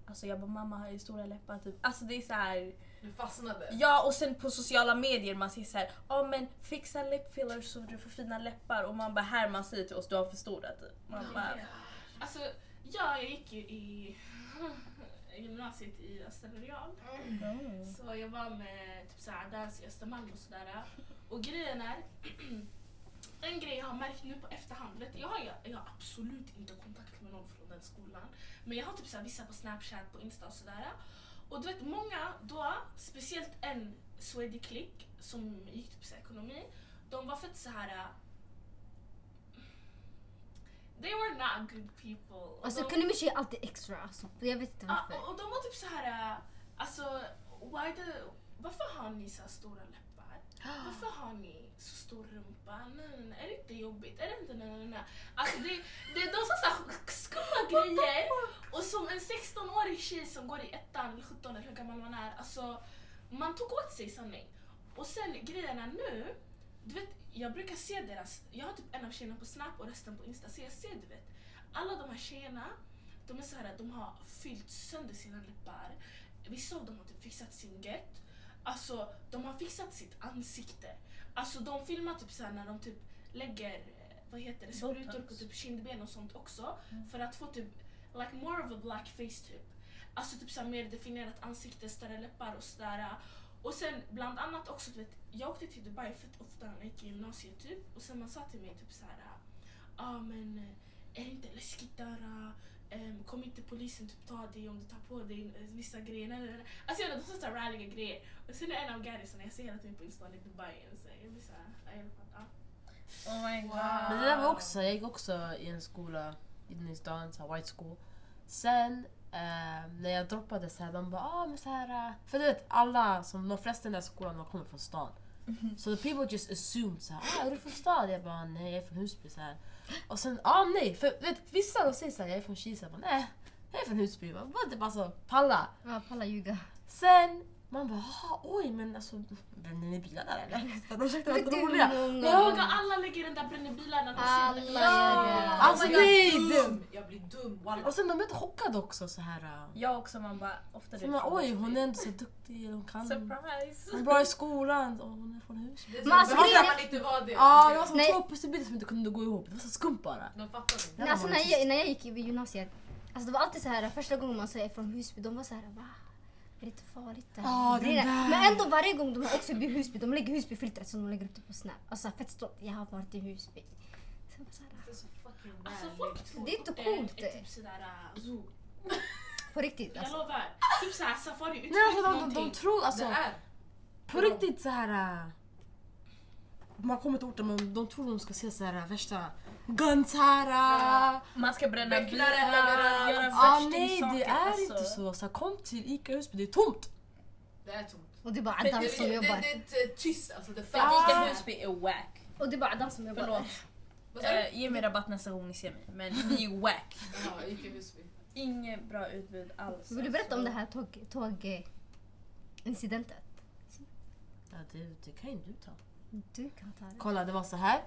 Alltså jag bara, mamma har ju stora läppar typ. Alltså det är så här.
Du fastnade.
Ja och sen på sociala medier man ser så här, ja men fixa lip så du får fina läppar och man bara här man säger till oss du har för stora typ. Man bara,
Alltså, ja, jag gick ju i gymnasiet i Österreal.
mm.
Så jag var med typ såhär dans i Östermalm och sådär. Och grejen är, en grej jag har märkt nu på efterhand, vet, du, jag, har, jag, jag har absolut inte kontakt med någon från den skolan. Men jag har typ såhär, vissa på snapchat, på insta och sådär. Och du vet många då, speciellt en Swedish klick som gick typ så ekonomi, de var fett så här. They were not good people.
Alltså
de-
ekonomi är alltid extra. Alltså, jag vet inte varför.
och, och de var typ så här, äh, alltså, why the, varför har ni så stora läppar? Varför har ni så stor rumpa? Nej, nej. Är det inte jobbigt? Är det inte nej, nej, nej. Alltså det, det, de sa så här skumma grejer och som en 16-årig tjej som går i ettan eller 17 eller hur gammal man är, alltså man tog åt sig sanning. Och sen grejen är nu, du vet jag brukar se deras, jag har typ en av tjejerna på snap och resten på insta, så jag ser du vet alla de här tjejerna de är så här, de har fyllt sönder sina läppar. Vissa av dem har typ fixat sin gött. Alltså de har fixat sitt ansikte. Alltså de filmar typ så här när de typ lägger eh, vad heter det, sprutor på typ kindben och sånt också.
Mm.
För att få typ, like more of a black face typ. Alltså typ så här mer definierat ansikte, större läppar och sådär. Och sen bland annat också, du vet, jag åkte till Dubai fett ofta när jag gick i gymnasiet typ. Och sen man sa till mig typ så här, ja ah, men eh, är det inte läskigt där? Um, kommer inte polisen typ ta dig om du tar på dig eh, vissa grejer? Alltså jag vet de sa ralliga grejer. Och sen är en av garrisarna, jag ser hela tiden på Insta i Dubai. Så jag blir såhär.
Oh my god.
Men det där var också, jag gick också i en skola inne i stan, så här white school. Sen eh, när jag droppade så här, de bara ah, men så här, eh, För du vet alla, som de flesta i den där skolan, de kommer från stan. Så the people just assumed så här, ah, är du från stan? Jag bara nej, jag är från Husby. Så här. Och sen, ah nej, för vet, vissa de säger så här, jag är från Kisa. Jag bara nej, jag är från Husby. Jag bara, vad? Det bara så, palla.
Ja, palla ljuga.
Sen man bara, oj men alltså, bränner ni bilar där eller? De försökte vara roliga.
många
Ja,
Vågar alla lägger den där bränner bilarna de
Alla
ser
gör det.
Alltså,
Oh God,
nej,
dum! Jag blir dum, wallah.
Och sen de är inte chockade också så här. äh.
Jag också, man bara ofta
Så man, oj, hon är ändå så duktig, hon kan.
Surprise!
Hon är bra i skolan. Och hon är från Husby.
Det
alltså,
det var
grejen
så
är-
man inte var det.
Ja, det var som två pusselbitar som inte kunde gå ihop. Det var så skumt bara.
De fattar inte.
Alltså, när, jag, när jag gick i gymnasiet, alltså, det var alltid så här första gången man säger från Husby, de var så här va? Är det inte farligt Det är
den
det.
där.
Men ändå varje gång de har åkt förbi Husby, de lägger Husby-filtret som de lägger upp det på Snap. Alltså fett stolt, jag har varit i Husby. Så jag bara så
Det är så fucking
Alltså
vänligt.
folk tror
Det är inte
orten
coolt,
är
det.
typ sådär uh, zoo.
på riktigt
Jag
alltså.
lovar. Typ såhär safari
Nej, alltså,
utflykt
de, de, de tror alltså,
är.
på riktigt så här. äh, Man kommer till orten men de tror de ska se så här värsta guns här. äh.
Man ska bränna bilar,
överallt.
göra
Ah, nej det är
alltså.
inte så. så kom till Ica Husby, det är tomt.
Det är tomt.
Och det är bara
Det-
Adam
Det,
som
det,
jobbar.
det, det är tyst alltså. Det är
För Ica. Husby är wack.
Och det är bara Adam som jobbar.
Förlåt. Eh, ge mig rabatt nästa gång ni ser mig. Men ni är wack.
Jaha, Ica Husby.
Inget bra utbud alls.
Vill du berätta om
alltså.
det här tåg, tåg incidentet?
Ja, det, det kan ju du ta.
Du kan ta det.
Kolla det var så här.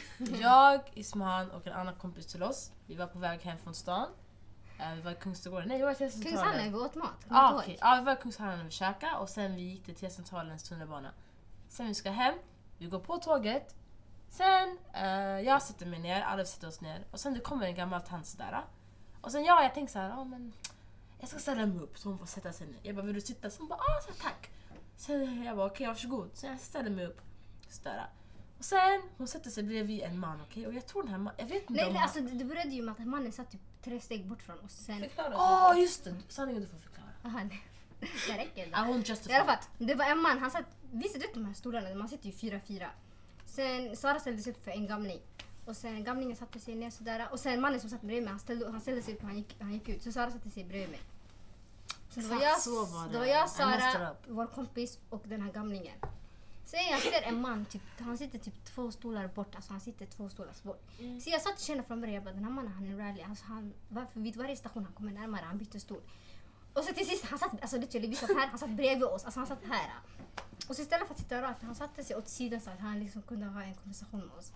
Jag, Ismahan och en annan kompis till oss. Vi var på väg hem från stan. Eh, vi var i Kungsträdgården. Nej, vi var i T-centralen.
Kungshallen, vi åt mat. Kommer
Ah,
ihåg?
Ja, vi var i Kungshallen och käkade och sen vi gick till T-centralens tunnelbana. Sen vi ska hem, vi går på tåget. Sen, eh, jag sätter mig ner, alla sätter oss ner. Och sen det kommer en gammal tant sådär. Och sen jag, jag tänkte såhär, ja men jag ska ställa mig upp så hon får sätta sig ner. Jag bara, vill du sitta? Så hon bara, ah så tack. Sen jag bara, okej varsågod. Så jag ställer mig upp. Sådär. Och sen, hon sätter sig bredvid en man, okej? Och jag tror den här mannen, jag vet inte
Nej,
om
nej
han-
alltså, det det började ju med att mannen satt typ tre steg bort från oss. Sen...
Förklara.
Åh just det! Sanningen du får förklara.
Aha, det, det räcker.
I
Då.
won't justify.
I alla fall, det var en man, han satt, visst du vet de här stolarna, man sitter ju fyra fyra. Sen Sara ställde sig upp för en gamling. Och sen gamlingen satte sig ner sådär. Och sen mannen som satt bredvid mig, han ställde, han ställde sig upp och han gick, han gick ut. Så Sara satte sig bredvid mig. Så det var
Exakt
jag,
så var det.
det var
I
jag,
messed
Sara,
up.
vår kompis och den här gamlingen. Sen jag ser en man, typ, han sitter typ två stolar bort. Alltså han sitter två stolar bort.
Mm.
Så jag satt och kände från början, jag bara, den här mannen han är rally. Alltså, han, varför, vid varje station han kommer närmare, han byter stol. Och så till sist, han satt, alltså literally, vi satt här, han satt bredvid oss. Alltså han satt här. Och så istället för att sitta rakt, han satte sig åt sidan så att han liksom kunde ha en konversation med oss.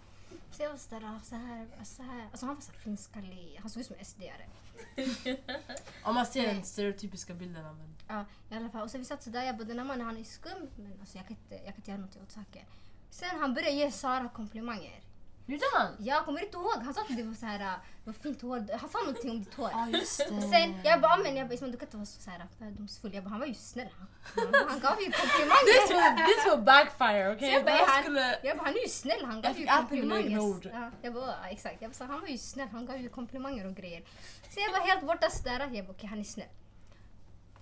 Så jag var sådär, så här, så här. Alltså han var så här finskallig, han såg ut som SD-are.
Om man ser den stereotypiska bilden av en...
Ja, i alla fall. Och så vi satt sådär, jag bara den här mannen han är skum men alltså jag kan inte, jag kan inte göra något åt saken. Sen han började ge Sara komplimanger.
Gjorde han?
Jag kommer inte ihåg, han sa att det var så här, äh, vad fint hår, han sa någonting om ditt hår.
Ja just det.
Och sen, jag bara, "Ah, men jag bara, du kan inte vara så, så här fördomsfull. Jag bara, han var ju snäll. Han, han, gav ju
This
komplimanger.
will, this will backfire, okej?
Så jag bara, han-
skulle...
Jag bara, han är ju snäll, han gav ju komplimanger. Ja, jag bara, ja, exakt. Jag bara, han var ju snäll, han gav ju komplimanger och grejer. Så jag var helt borta sådär. Jag bara, okej han är snäll.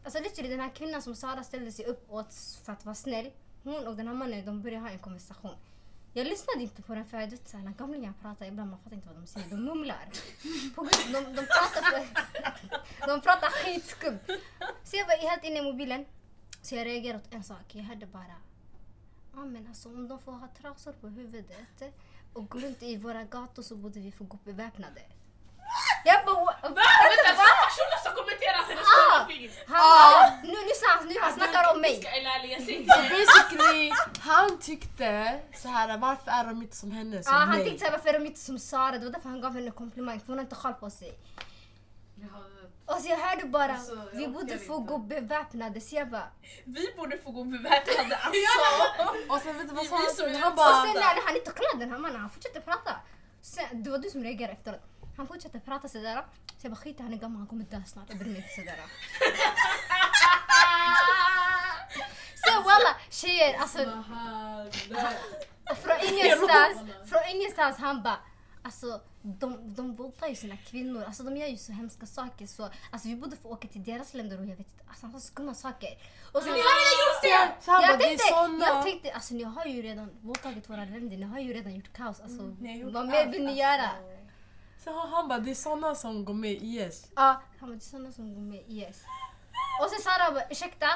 Alltså literally den här kvinnan som Sara ställde sig upp åt för att vara snäll. Hon och den här mannen de började ha en konversation. Jag lyssnade inte på den för jag vet, så här, när gamlingar pratar ibland man fattar inte vad de säger. De mumlar. På, grund- de, de pratar på, De pratar skitskumt. Så jag var helt inne i mobilen. Så jag reagerade åt en sak. Jag hörde bara Ja men alltså om de får ha trasor på huvudet och gå runt i våra gator så borde vi få gå beväpnade. Jag bara "Wa-
Va? Vänta, samma personer som kommenterat hennes
Ah!
film!
han, nu, nu, han, nu han snackar om mig.
Så basically, han tyckte så här varför är de inte som henne, som
Ja, han
mig?
tänkte såhär varför är de inte som Sara? Det var därför han gav henne komplimang för hon har inte sjal på sig. Och så jag hörde bara,
Alltså, jag
vi borde få
inte.
gå beväpnade. Så jag bara,
Vi borde få gå beväpnade alltså!
Och sen vet du vad han sa? Han
och
bara...
sen när han inte kollade den här mannen, han fortsatte prata. Sen, det var du som reagerade efteråt. Han fortsatte prata sådär. Så jag bara skit i, han är gammal, han kommer dö snart. Jag bryr mig inte sådär. Så walla, tjejer alltså från ingenstans, från ingenstans han bara Alltså de, de våldtar ju sina kvinnor, alltså de gör ju så hemska saker så alltså vi borde få åka till deras länder och jag vet inte, alltså han sa skumma saker. Och
Så han bara,
jag
det är
tänkte,
såna...
jag tänkte, alltså ni har ju redan våldtagit våra länder, ni har ju redan gjort kaos. Alltså,
Ni har gjort
vad mer vill ni
allt,
göra?
Alltså.
Så han, han bara, det är såna som går med i IS.
Ja, han bara, det är sådana som går med i IS. Och sen Sara bara, ursäkta?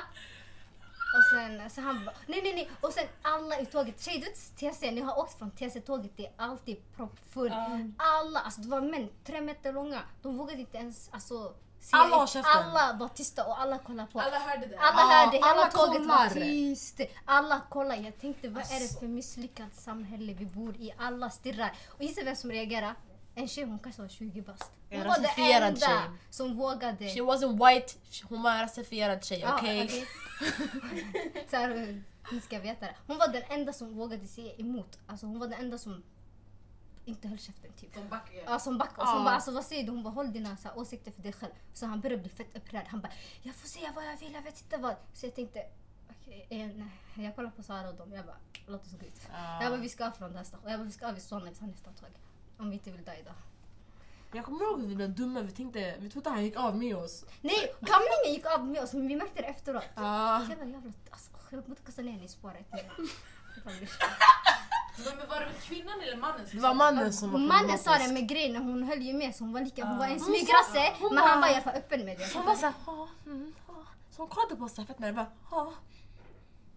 Och sen så han bara, nej nej nej. Och sen alla i tåget, tjejer du vet TC, ni har åkt från TC-tåget, det är alltid proppfullt. Alla, alltså det var män, tre meter långa. De vågade inte ens alltså,
Alla har
ett-
käften.
Alla var tysta och alla kollade på.
Alla hörde det.
Alla hörde, hela
alla
tåget
kollar.
var tyst. Alla kollar. Jag tänkte, vad är det
Alltså.
för misslyckat samhälle vi bor i? Alla stirrar. Och gissa vem som reagerade? En tjej, hon kanske var 20 bast. Hon
En
var den enda
tjej.
som vågade.
She wasn't white, hon var en rasifierad tjej,
Ja,
okej?
okej. Så här, ni ska veta det. Hon var den enda som vågade säga emot. Alltså hon var den enda som inte höll käften typ.
De backar.
Ja, som backade. Så hon bara, alltså, vad säger du? Hon bara, håll dina så här, åsikter för dig själv. Så han började bli fett upprörd. Han bara, jag får säga vad jag vill, jag vet inte vad. Så jag tänkte, okej, eh, nej. Jag kollar på Sara och dem. Jag bara, låt oss gå ut.
Ja.
Jag bara, vi ska av från den här stationen. Jag bara, vi ska av i Solna, vi tar nästa tåg. Om vi inte vill dö idag.
Jag kommer ihåg att vi blev dumma, vi tänkte, vi trodde han gick av med oss.
Nej, gamlingen gick av med oss men vi märkte det efteråt.
Ah.
Jag bara, jävla, alltså, jag borde kasta ner henne i spåret.
Men var det kvinnan eller mannen som
Det var mannen som var
Mannen sa det med grejen, hon höll ju med så hon var lika, hon var en
Hon sa-
smygrasse men han
var-
i alla fall öppen med det.
Hon var såhär, mm. Så hon kollade på oss fett ja.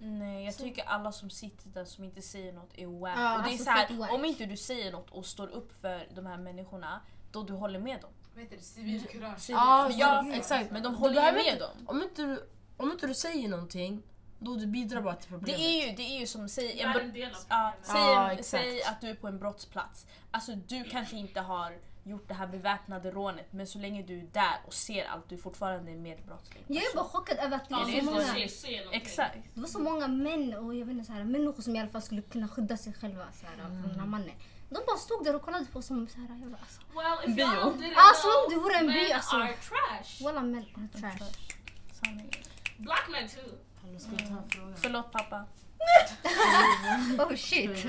Nej, jag tycker alla som sitter där som inte säger något är wack.
Ja,
och det är
alltså
så här,
fett wack.
om inte du säger något och står upp för de här människorna, då du håller med dem.
Vad heter det? Civilkurage.
Ja,
Ja,
exakt.
Men de håller ju med
inte-
dem.
Om inte, du, om inte du säger någonting, då du bidrar bara till
Det
problemet.
är ju, det är ju som, säg,
Det
en,
är en
säg, en,
exakt.
säg att du är på en brottsplats. Alltså du kanske inte har gjort det här beväpnade rånet men så länge du är där och ser allt, du är fortfarande en medbrottsling.
Jag är bara chockad över att det var så
är
många.
Exakt.
det var så många män och jag vet inte, så här, människor som i alla fall skulle kunna skydda sig själva så här, från den här mannen. De bara stod där och kollade på oss som så här, jävla, alltså.
Well, if
Bio.
som om det vore en by,
men
alltså.
are trash.
Walla män är trash.
Black men too.
Hallå, ska vi ta en fråga?
Förlåt pappa.
Oh shit.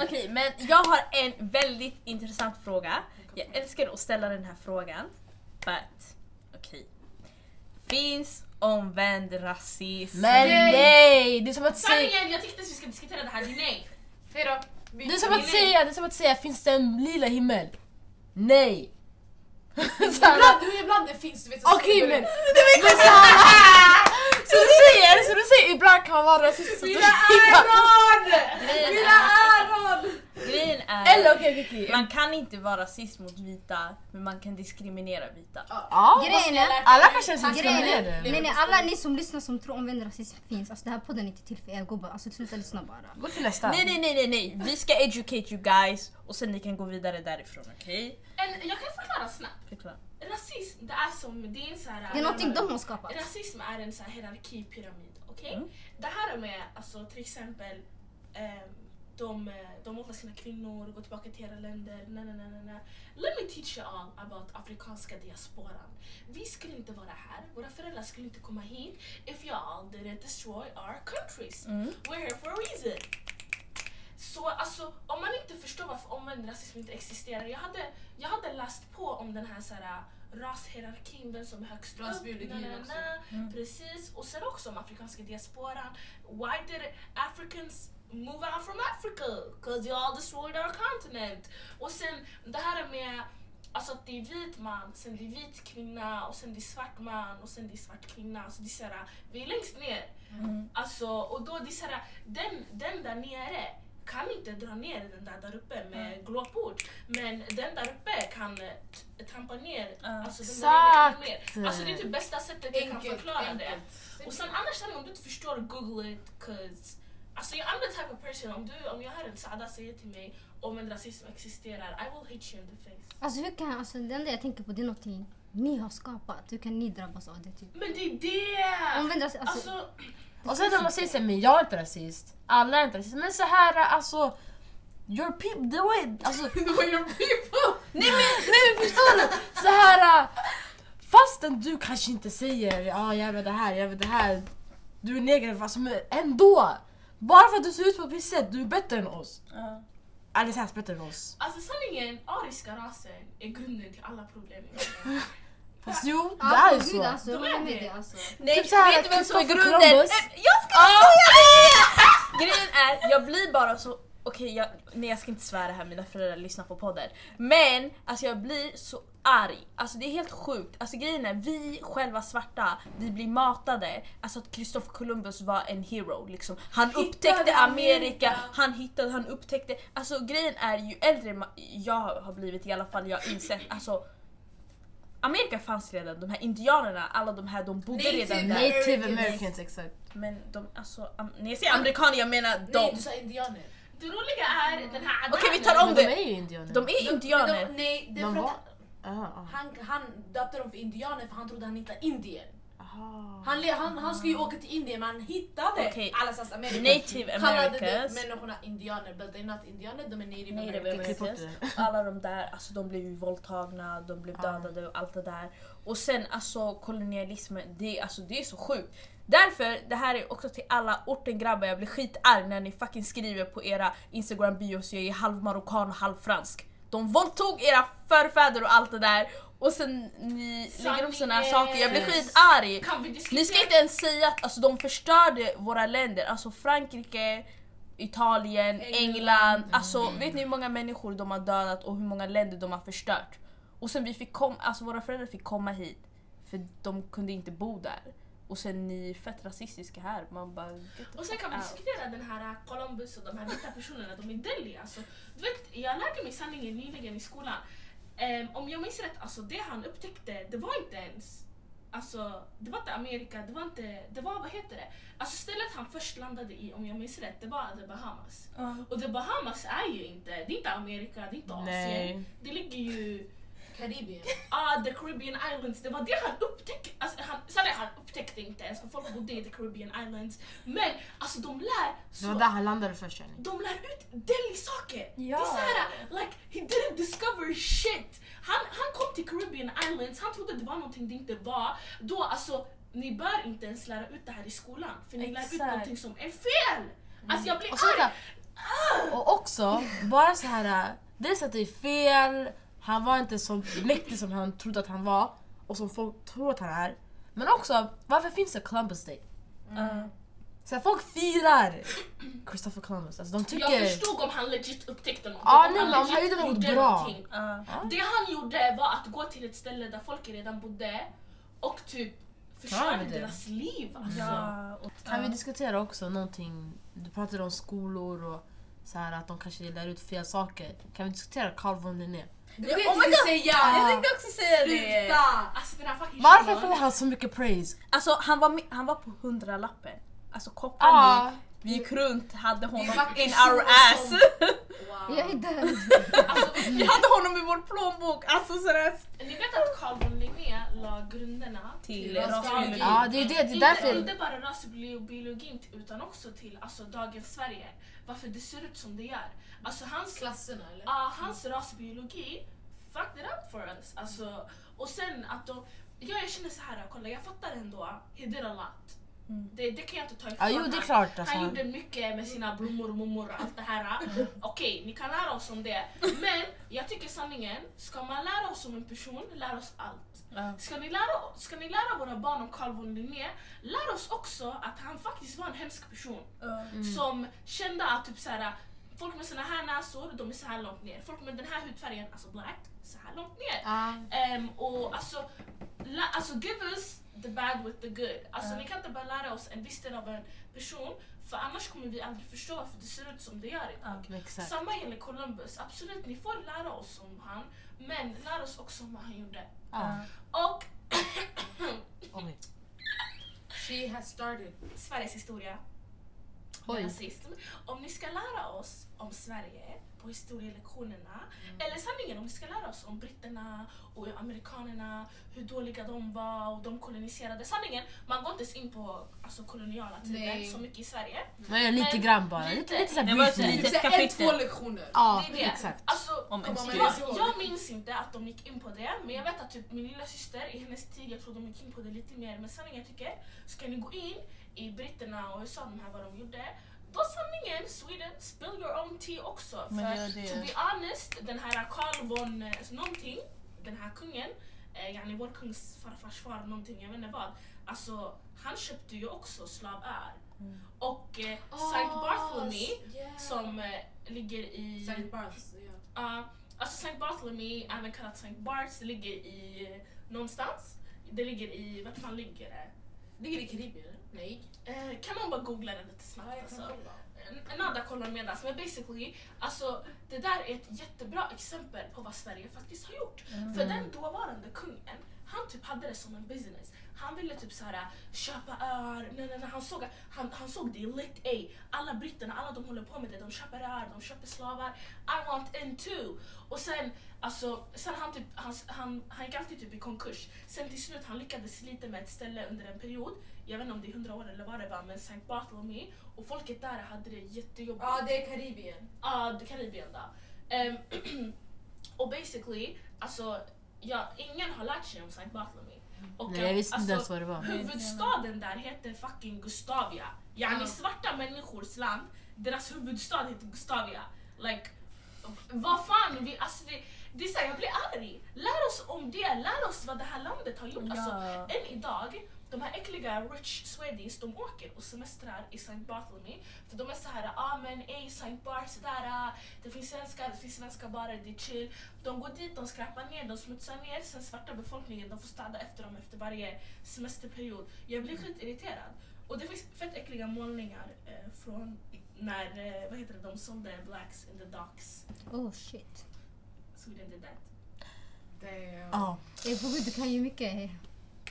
Okej, men jag har en väldigt intressant fråga. Jag älskar att ställa den här frågan. But, okej. Finns omvänd rasism?
Men nej! Det är som att säga...
Sanningen, jag tyckte att vi ska diskutera det här. Det är nej.
Hejdå.
Det är som att säga, det är som att säga, finns det en lila himmel? Nej!
Ibland, du, ibland det finns du vet. så
Okej
skriver
men... så, här- så du säger, så du säger ibland kan man vara rasist. du-
Grejen
Mina
är,
öron!
grejen
Eller
är
okej okej okej.
man kan inte vara rasist mot vita, men man kan diskriminera vita.
Ja,
Grejen är,
alla kan känna sig
grejen är,
diskriminerade.
nej nej alla ni som lyssnar som tror omvänd rasism finns, alltså det här podden är inte till för er gubbar, alltså sluta lyssna bara.
Gå till nästa.
Nej, nej, nej, nej, nej. Vi ska educate you guys och sen ni kan gå vidare därifrån, okej?
En, jag kan förklara snabbt.
Förklara.
Rasism, det är som, det är en så här...
Det är någonting de har skapat.
Rasism är en så här hierarkipyramid, okej?
Mm.
Det här med alltså, till exempel ehm, de, de sina kvinnor, går tillbaka till era länder, na, na, na, na, na. Let me teach you all about afrikanska diasporan. Vi skulle inte vara här, våra föräldrar skulle inte komma hit if y'all didn't destroy our countries.
Mm.
We're here for a reason. Så alltså, om man inte förstår varför omvänd rasism inte existerar. Jag hade, jag hade läst på om den här, så här rashierarkin, vem som är högst upp.
Rasbiologin
na, na, na,
också.
Mm.
Precis, och sen också om afrikanska diasporan. Why did Africans move out from Africa? Because you all destroyed our continent. Och sen det här med Alltså att det är vit man, sen det är vit kvinna och sen det är svart man och sen det är svart kvinna. Alltså det är såhär, vi är längst ner.
Mm.
Alltså, och då det är såhär, den, den där nere kan inte dra ner den där där uppe med glåpord. Men den där uppe kan eh, trampa ner
Ja.
alltså,
Exakt.
mer. Alltså det är typ bästa sättet jag kan
Enkelt,
förklara det.
enkelt.
Och sen annars om du inte förstår, google it. Cause, alltså jag I'm the type of person, om, du, om jag hör en Saada säga till mig om en rasism existerar, I will hit you in the face.
Alltså hur kan, alltså det enda jag tänker på det är någonting ni har skapat, hur kan ni drabbas av det? Typ?
Men det är det!
Omvänd ras- alltså,
Alltså,
Och sen när man säger såhär, men jag är inte rasist, alla är inte rasist. Men så här alltså, your people, the way, alltså,
your people!
nej men, nej men förstår du? Så här, fastän du kanske inte säger ja ah, jag det här, jag vet det här, du är negativ, alltså, men ändå. Bara för att du ser ut på ett visst sätt, du är bättre än oss.
Ja.
Alice är bättre än oss.
Alltså sanningen, ariska rasen är grunden till alla problem i världen.
Fast jo, det är ju
gud,
så.
Alltså, jag håller med
det.
dig, alltså.
Nej,
Typ så här,
vet du vem som är
Christopher
grunden?
Columbus.
Jag ska säga det! Grejen är, jag blir bara så... Okej, jag, nej jag ska inte svära här, mina föräldrar lyssnar på podden. Men alltså jag blir så arg. Alltså det är helt sjukt. Alltså grejen är, vi själva svarta, vi blir matade. Alltså att Christopher Columbus var en hero. Liksom. Han
Hittade
upptäckte Amerika,
Amerika.
han hittade, han upptäckte. Alltså grejen är, ju äldre jag har blivit i alla fall, jag har insett. Alltså, Amerika fanns redan, de här indianerna, alla de här de bodde
Native
redan där.
Native
Americans.
Exakt.
Men de, alltså, am, när jag säger amerikaner jag menar
Nej,
de.
du sa indianer.
Det roliga är den här
Okej, vi tar om
Men
det.
de är ju indianer.
De är indianer.
Nej, det är
De
för
var-
att
Ah, ah.
han, han döpte dem för indianer för han trodde han hittade Indien.
Aha.
Han, han, han skulle ju åka till Indien men han hittade
Okej.
alla slags Amerika.
Native Americans.
människorna indianer, but they're not indianer, de är native,
Native
americans.
Alla de där, alltså de blev ju våldtagna, de blev dödade och allt det där. Och sen alltså kolonialismen, det, alltså, det är så sjukt. Därför, det här är också till alla ortengrabbar, jag blir skitarg när ni fucking skriver på era instagram bios jag är halv marockan och halv fransk. De våldtog era förfäder och allt det där och sen ni lägger upp såna här
Sanningen.
saker, jag blir skitarg. Ni ska inte ens säga att alltså, de förstörde våra länder, alltså Frankrike, Italien,
England.
England. Alltså vet ni hur många människor de har dödat och hur många länder de har förstört? Och sen vi fick kom, alltså våra föräldrar fick komma hit för de kunde inte bo där. Och sen ni är fett rasistiska här. Man bara...
Och sen kan vi diskutera den här Columbus och de här vita personerna, de är Delhi. Alltså, du vet, jag lärde mig sanningen nyligen i skolan. Ehm, om jag minns rätt, alltså, det han upptäckte, det var inte ens Alltså, det var inte Amerika, det var inte, det var vad heter det? Alltså stället han först landade i, om jag minns rätt, det var The Bahamas.
Ja.
Och The Bahamas är ju inte, det är inte Amerika, det är inte Asien.
Nej.
Det ligger ju
Karibien.
Ah, the Caribbean Islands, det var det han upptäckte. Alltså, han, han upptäckte inte ens för folk bodde i the Caribbean Islands. Men alltså de lär
Det var
så,
där han landade först Jenny.
de lär ut Delhi-saker. Det
Ja.
är såhär, like he didn't discover shit. Han, han kom till Caribbean Islands, han trodde det var någonting det inte var. Då alltså, ni bör inte ens lära ut det här i skolan. För ni lär ut
Exakt.
någonting som är fel. Alltså jag blir
Och, så,
arg.
och också, bara så här. dels att det är fel, han var inte så mäktig som han trodde att han var och som folk tror att han är. Men också, varför finns det Columbus Day?
Ja.
Så här, folk firar Christopher Columbus. Alltså, de
Jag
tycker...
förstod om han legit upptäckte någonting.
Ja,
om
nej, men om han
legit
gjorde något
gjorde
bra.
Ja.
Det han gjorde var att gå till ett ställe där folk redan bodde och typ förstörde deras liv. Alltså.
Ja, och,
Kan vi diskutera också någonting, du pratade om skolor och så här, att de kanske lär ut fel saker. Kan vi diskutera Carl von Linné?
Det var det
Oh
jag
my
tänkte
God.
säga!
Jag tänkte också säga det!
Sluta!
Alltså den här fucking
Varför får han så mycket praise?
Alltså han var, med, han var på hundralappen. Alltså
Ja.
kockarna, vi gick runt, hade honom in our ass.
som- Wow.
Jag är död.
Alltså,
Vi hade honom i vår plånbok. Alltså sådär.
ni vet att Carl von Linné la grunderna
Till
rasbiologi.
rasbiologi.
Ja, det är det, det är
Inte,
därför...
inte bara rasbiologin utan också till alltså, dagens Sverige. Varför det ser ut som det gör. Alltså hans
Klasserna eller?
Ja, hans rasbiologi fucked it up for us. Alltså, och sen att de... Ja, jag känner så här, kolla jag fattar ändå, he did a lot.
Mm.
Det, det kan jag inte ta ifrån
Ja, jo det är klart. Alltså.
Han gjorde mycket med sina blommor och mummor och allt det här. Okej, ni kan lära oss om det. Men jag tycker sanningen, ska man lära oss om en person, lär oss allt. Ska ni, lära, ska ni lära våra barn om Carl von Linné, lär oss också att han faktiskt var en hemsk person. Som kände att typ såhär, folk med såna här näsor, de är så här långt ner. Folk med den här hudfärgen, alltså black, så här långt ner.
Ja.
Ehm, och alltså, la, alltså give us the bad with the good. Alltså
Ja.
ni kan inte bara lära oss en viss del av en person för annars kommer vi aldrig förstå varför det ser ut som det gör idag.
Exakt.
Samma gäller Columbus, absolut ni får lära oss om han men lär oss också om vad han gjorde.
Ja.
Och.
She has started.
Sveriges historia.
Oj.
Om ni ska lära oss om Sverige på historielektionerna, eller sanningen om ni ska lära oss om britterna och amerikanerna, hur dåliga de var och de koloniserade. Sanningen, man går inte ens in på alltså, koloniala tider
Nej.
så mycket i Sverige.
Men jag lite
Men
grann bara.
lite.
Lite, lite såhär
Det var ett litet kapitel.
två lektioner.
Ja,
Det är det.
exakt.
Alltså,
Om
jag, jag minns inte att de gick in på det, men jag vet att typ min lilla syster i hennes tid, jag tror de gick in på det lite mer. Men sanningen jag tycker, ska ni gå in i britterna och USA, de här vad de gjorde, då sanningen, Sweden, spill your own tea också.
Men
För to be honest, den här Carl von eh, någonting, den här kungen, eh, yani vår kungs farfars far någonting, jag vet inte vad. Alltså, han köpte ju också slavör.
Mm.
Och eh,
Ah,
Saint Bartholomew,
yeah.
som eh, ligger i...
Saint Barths, ja.
Uh, alltså Saint Bartholomew, även kallat Saint Barts, ligger i eh, någonstans. Det ligger i, vart fan ligger det?
Ligger det i Karibien? Nej.
Eh, kan någon bara googla det lite snabbt?
Ja,
alltså? Nada kollar medans, men basically, alltså det där är ett jättebra exempel på vad Sverige faktiskt har gjort. För den dåvarande kungen, han typ hade det som en business. Han ville typ så här köpa öar, nej, nej, nej, han, såg, han, han såg det lit A. Alla britterna, alla de håller på med det, de köper öar, de köper slavar. I want in too. Och sen, alltså, sen han, typ, han, han, han gick alltid typ i konkurs. Sen till slut han lyckades lite med ett ställe under en period. Jag vet inte om det är hundra år eller vad det var, men Saint Bartholomew. Och folket där hade det jättejobbigt.
Ja, det är Karibien.
Ja, det Karibien då. Ehm, och basically, alltså, ja, ingen har lärt sig om Saint Bartholomew. Och,
Nej, jag visste inte ens
alltså,
vad det var.
huvudstaden där heter fucking Gustavia. Yani
Ja.
svarta människors land, deras huvudstad heter Gustavia. Like, vad fan, vi, alltså det, det är så här, jag blir arg. Lär oss om det, lär oss vad det här landet har gjort. Alltså,
Ja.
än idag, de här äckliga rich Swedish, de åker och semestrar i St. Bartholomew. För de är så här, ah men ey St. Bart sådär, ah, det finns svenskar, det finns svenska barer, det är chill. De går dit, de skräpar ner, de smutsar ner, sen svarta befolkningen, de får städa efter dem efter varje semesterperiod. Jag blir skitirriterad. Och det finns fett äckliga målningar eh, från när, eh, vad heter det, de sålde blacks in the docks.
Oh shit.
Sweden did that.
Damn.
Ja.
Bobby, du kan ju mycket.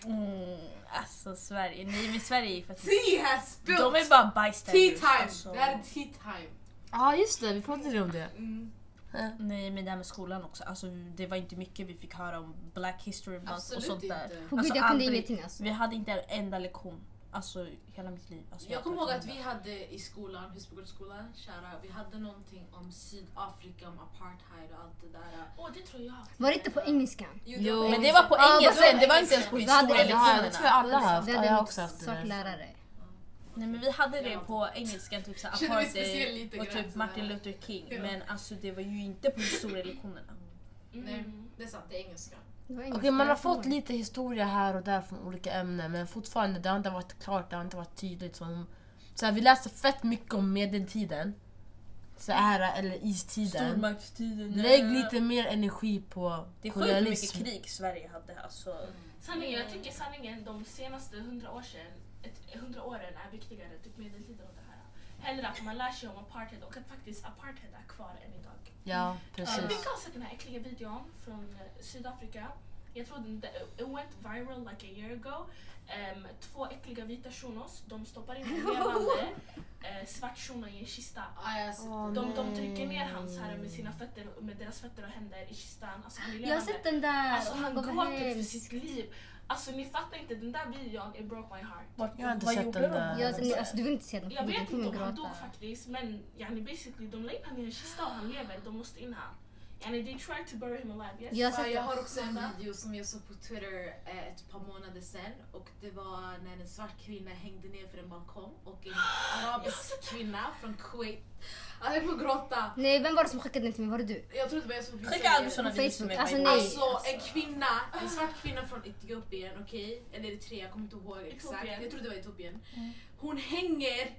Mm, alltså Sverige, nej men Sverige är för att
Tea has spilled!
de är bara
Tea
bystanders.
time!
Alltså.
Det här är tea time.
Ja just det, vi pratade om det.
Mm.
Nej men det här med skolan också, alltså, det var inte mycket vi fick höra om Black History Month och
Absolut
sånt där.
inte.
På
Alltså,
gud, jag kunde
aldrig.
ingenting alltså.
Vi hade inte en enda lektion, alltså hela mitt liv. Alltså,
Jag kommer
har
ihåg att vi hade i skolan, Husbyggårdsskolan, kära, vi hade någonting om Sydafrika, om apartheid och allt det där.
Åh, det tror jag.
Var det inte på engelskan?
Jo,
Men det var på engelska,
vad-
det var inte ens på
Ja, det jag, tror jag alla har haft.
Vi hade
jag
en
också haft
svart lärare.
Nej men vi hade det på engelska, typ
speciell
apartheid och typ. Martin Luther King.
Ja.
Men alltså det var ju inte på historielektionerna.
Nej,
Mm.
det är sant, det är engelska.
Okej,
engelska.
man har fått lite historia här och där från olika ämnen men fortfarande det har inte varit klart, det har inte varit tydligt. Som, så här, vi läser fett mycket om medeltiden. Så här, eller istiden.
Stormaktstiden.
Lägg lite mer energi på
Det är sjukt hur mycket krig Sverige hade. Alltså.
Sanningen, jag tycker sanningen de senaste hundra år sedan, ett, hundra åren är viktigare, typ medeltiden Hellre att man lär sig om apartheid och att faktiskt apartheid är kvar än idag.
Ja,
Eh,
precis.
Vilka har sett den här äckliga videon från eh, Sydafrika? Jag tror den, it went viral like a year ago. Em, två äckliga vita shunos, de stoppar in en levande eh, svart shuno i en kista.
Det.
De, de trycker ner hans här med sina fötter, med deras fötter och händer i kistan. Alltså han är
Jag har sett den där.
Alltså han
gav
gråter för sitt liv. Alltså ni fattar inte, den där videon, it broke my heart.
Vad,
Jag har inte
vad
sett den
de?
där.
Jag, ni, alltså, du vill inte se den.
Jag vet inte om han dog faktiskt men yani basically de la in honom i en kista och han lever, de måste in han. Yani they tried to bury him alive yes?
Jag
Ja, jag har också en video som jag såg på Twitter eh, ett par månader sedan och det var när en svart kvinna hängde ner för en balkong och en arabisk kvinna från Kuwait. Ja, jag kommer gråta.
Nej, vem var det som skickade den till mig? Var det du?
Jag tror det var jag som
Skicka aldrig såna
På
videos till mig.
Alltså,
way.
nej.
Alltså en kvinna, en svart kvinna från Etiopien, okej? Eller Eritrea, jag kommer inte ihåg exakt.
Etiopien.
Jag tror det var Etiopien.
Mm.
Hon hänger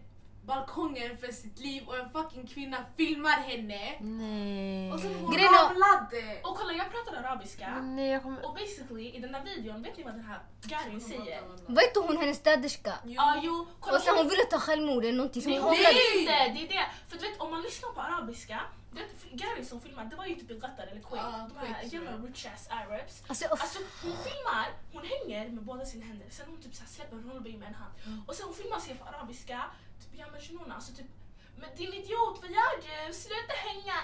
balkongen för sitt liv och en fucking kvinna filmar henne.
Nej.
Och sen hon
Grejen
ramlade!
Och kolla jag pratar arabiska
Nej, jag kommer...
och basically i den där videon, vet ni vad den här Garin säger?
Var inte hon hennes städerska?
Ja jo, kolla
Och sen
hon,
ville ta självmord eller någonting.
Nej,
hon
inte! Det är det! För du vet om man lyssnar på arabiska, du Garin som filmar, det var ju typ Qatar eller Kuwait,
Ja,
de här jävla rich ass arabs.
Alltså,
Alltså hon filmar, hon hänger med båda sina händer, sen hon typ så här släpper rollby med en hand. Och sen hon filmar sig på arabiska, typ ja men Shinona, alltså typ men din idiot, vad gör du? Sluta hänga!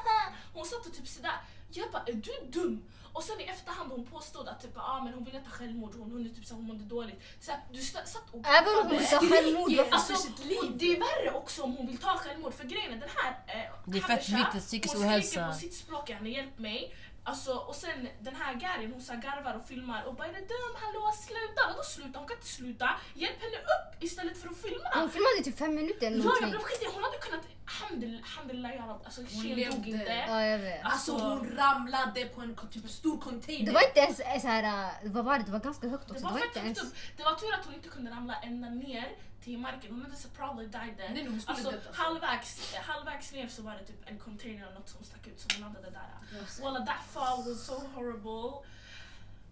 hon satt och typ sådär. Jag bara, är du dum? Och sen i efterhand hon påstod att typ, ah, men hon ville ta självmord, hon, hon, typ, så hon mådde dåligt. Så här, du satt och
Även om hon
pratade.
sa självmord, varför
Alltså,
sitt liv.
och det är värre också om hon vill ta självmord för grejen är den här eh,
Det är fett viktigt, psykisk
Hon skriker
ohälsa.
på sitt språk, han hjälp mig. Alltså, och sen den här Garin hon så garvar och filmar och bara är du dum? Hallå sluta! Vadå sluta? Hon kan inte sluta. Hjälp henne upp istället för att filma.
Hon filmade typ fem minuter eller
Ja, jag
någonting.
blev skitig. Hon hade kunnat... Hamdul- Alhamdulillah ya Rab. Alltså tjejen
levde.
dog inte.
Ja, jag vet.
Alltså hon ramlade på en typ stor container.
Det var inte ens eh, så här, äh, vad var det? Det var ganska högt
Det
också.
var
Det var
fett
inte
högt
ens...
upp. Det var tur att hon inte kunde ramla ända ner till marken. Hon hade så probably died there.
Nej, hon
Alltså,
dött, alltså.
halvvägs, halvvägs ner så var det typ en container eller något som stack ut som det där.
Yes.
Walla that fall was so horrible.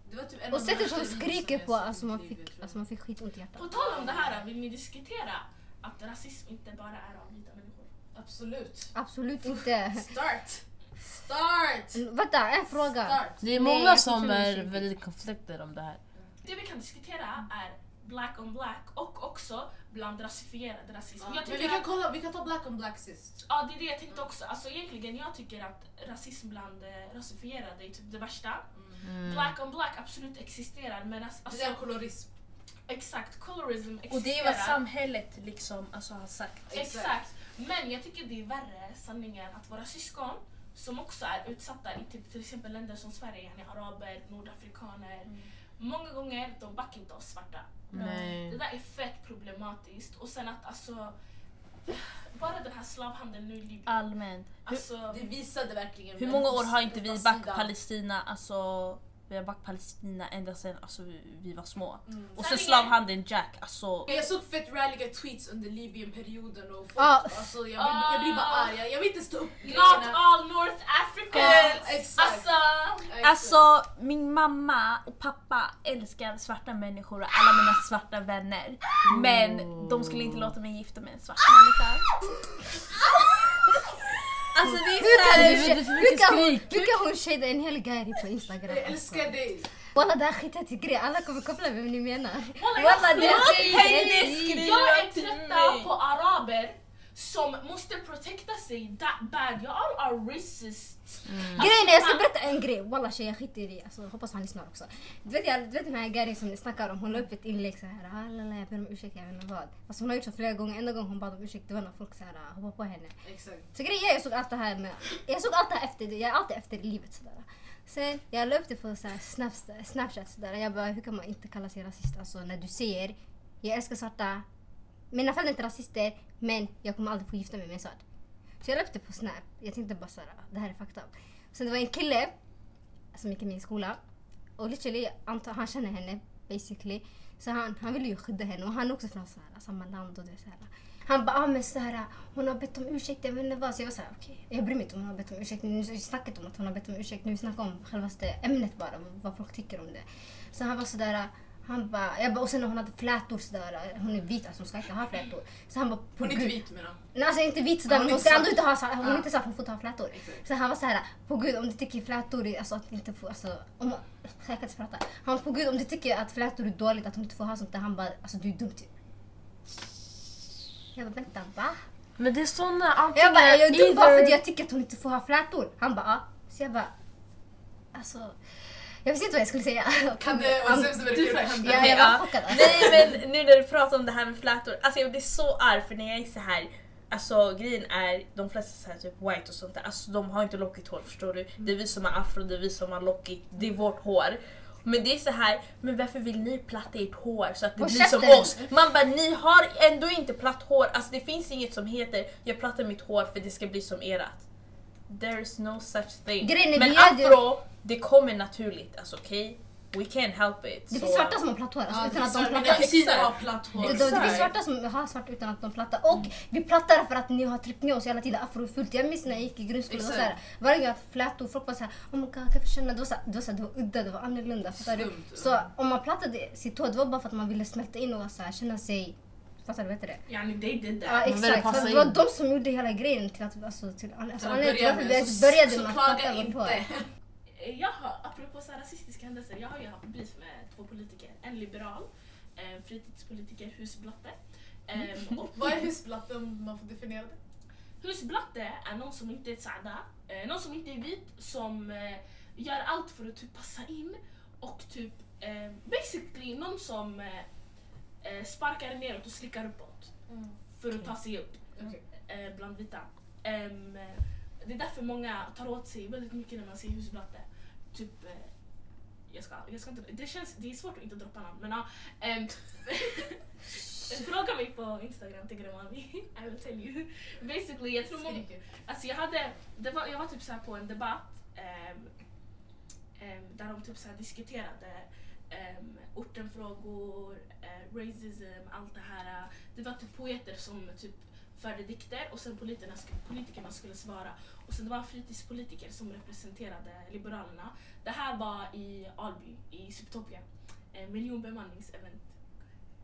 Det var typ en
Och sättet hon skriker på,
i
alltså man fick, alltså man fick skitont i hjärtat.
På tal om det här, vill ni diskutera att rasism inte bara är av vita människor?
Absolut.
Absolut inte.
Start! Start!
Mm, Vänta, en fråga.
Start!
Det är många som är väldigt konflikter om det här.
Det vi kan diskutera är black on black och också bland rasifierad rasism.
Ja,
Jag
men vi kan
att,
kolla, vi kan ta black on black sist.
ja, det är det jag tänkte också. Alltså egentligen, jag tycker att rasism bland eh, rasifierade är typ det värsta.
Mm.
Black on black absolut existerar men ras-
Det är
alltså,
kolorism.
exakt, colorism existerar.
Och det är vad samhället liksom alltså, har sagt.
Exakt. Men jag tycker det är värre sanningen att våra syskon som också är utsatta i typ, till exempel länder som Sverige, yani araber, nordafrikaner. Många gånger de backar inte oss svarta. Det
Nej.
där är fett problematiskt. Och sen att alltså, bara den här slavhandeln nu i Libyen.
Allmänt. Hur,
Alltså,
Det visade verkligen
hur många år har inte vi
rätta
back
sida.
Palestina, alltså vi har back Palestina ända sedan alltså, vi, vi var små.
Mm.
Och sen slavhandeln Jack, alltså
Jag såg fett ralliga tweets under Libyen-perioden och folk,
Ah.
alltså, jag, blir, jag blir bara arg. Jag, jag vill inte stå upp
not all North Africans!
Exakt.
Alltså,
Exakt.
Alltså min mamma och pappa älskar svarta människor och alla mina svarta vänner. Men de skulle inte låta mig gifta mig med en svart människa. Alltså det är
Hur kan,
såhär...
du,
det är för
hur,
mycket
kan hon,
skrik.
hur kan hon shada en hel gari på Instagram?
jag älskar dig.
Walla det här skitet till grej, alla kommer koppla vem ni menar.
Walla,
Walla
jag
det här
skiter
skitet
i
är
det.
ett
Jag är
till
trötta
mig.
på araber som måste protecta sig that bad. Y'all are racist.
Grejen är, jag ska berätta en grej. Walla tjej jag skiter i det. Alltså, hoppas han lyssnar också. Du vet, jag, du vet den här Gary som ni snackar om, hon la upp ett inlägg så här. "Ah, la, la, jag ber om ursäkt, jag vet inte vad. Alltså, hon har gjort så flera gånger. Enda gången hon bad om ursäkt det var när folk så här, ah, hoppade på henne.
Exakt.
Så grejen är, jag såg allt det här med, jag såg allt det här efter, jag är alltid efter i livet sådär. Sen jag la upp det på så här snap, Snapchat sådär. Jag bara, hur kan man inte kalla sig rasist? Alltså när du säger, jag älskar svarta. Mina föräldrar är inte rasister, men jag kommer aldrig få gifta mig med en svart. Så jag la upp det på Snap. Jag tänkte bara såhär, ah, det här är fakta. Sen det var en kille som gick i min skola. Och literally, antar, han känner henne basically. Så han, han ville ju skydda henne och han är också från så här, samma land och det så här. Han bara, ah, men så här, hon har bett om ursäkt, jag vet inte vad. Så jag var såhär, okej, jag bryr mig inte om hon har bett om ursäkt. Nu snackar inte om att hon har bett om ursäkt, nu vi snackar om självaste ämnet bara, vad folk tycker om det. Så han var sådär, han bara, jag bara, och sen när hon hade flätor sådär, hon är vit alltså hon ska inte ha flätor. Så han bara, på
Hon är inte
gud.
vit menar
Nej alltså inte vit sådär
Ja, hon
men hon ska
inte
ändå inte ha, så- hon är inte svart, hon får inte ha flätor.
Exakt.
Så han var såhär, på gud om du tycker flätor alltså att inte få, alltså om, jag kan inte prata. Han bara, på gud om du tycker att flätor är dåligt, att hon inte får ha sånt där, han bara, alltså du är dum typ. Jag bara, vänta va?
Men det är såna
Jag
antingen
bara, jag är dum bara för att jag tycker att hon inte får ha flätor. Han bara, ja. Så jag bara, alltså. Jag visste inte vad jag skulle säga.
Kan det vara
Han-
sämst när
du
det
först.
Ja, jag var chockad. alltså.
Nej men nu när du pratar om det här med flätor, alltså jag blir så arg för när jag är så här Alltså grejen är, de flesta så här, typ white och sånt där, alltså de har inte lockigt hår förstår du. Det är vi som har afro, det är vi som har lockigt, det är vårt hår. Men det är så här, men varför vill ni platta ert hår så att det
Och
blir som oss? Man bara, ni har ändå inte platt hår, alltså det finns inget som heter jag plattar mitt hår för det ska bli som erat. There's no such thing.
Grejen är,
men afro, det kommer naturligt, alltså okej? We can't help it.
Det
så-
finns svarta som har platt hår, alltså,
Ja,
utan att de plattar.
kusiner har platt hår.
Det, det, det finns svarta som har svart utan att de plattar. Och vi plattar för att ni har tryckt ner oss hela tiden afro är fult. Jag minns när jag gick i grundskolan, såhär, varje gång jag hade flätor, folk var såhär oh my god, kan jag få känna? Det var, såhär, det var, såhär, det var udda, det var annorlunda. Fattar du?
Skumt.
Så om man plattade sitt hår, det var bara för att man ville smälta in och såhär, känna sig, fattar du? Vet du det?
Yani they did
Ja
that.
vill
exakt, det var de som gjorde hela grejen till att, alltså, till, alltså,
Så
anledningen till varför
med-
vi ens
så-
började
så
med att hår.
inte.
Jag har, apropå så här rasistiska händelser, jag har ju haft beef med två politiker. En liberal, eh, fritidspolitiker, husblotte. Ehm, och
Vad är husblatte om man får definiera det?
husblatte är någon som inte är tsada, eh, någon som inte är vit, som eh, gör allt för att typ passa in och typ eh, basically någon som eh, sparkar neråt och slickar uppåt för att ta sig upp eh, bland vita. Eh, det är därför många tar åt sig väldigt mycket när man ser husblatte. Typ, eh, jag ska, jag ska inte, det, känns, det är svårt att inte droppa namn men ja. ehm, Fråga mig på Instagram Tigremami, I will tell you. Basically, jag tror många. Alltså jag hade, det var, jag var typ så på en debatt ehm, ehm, där de typ så diskuterade um, ortenfrågor, uh, racism, allt det här. Det var typ poeter som typ förde dikter och sen politikerna, politikerna skulle svara. Och sen det var fritidspolitiker som representerade Liberalerna. Det här var i Alby, i Subtopia. Eh, miljonbemanningsevent.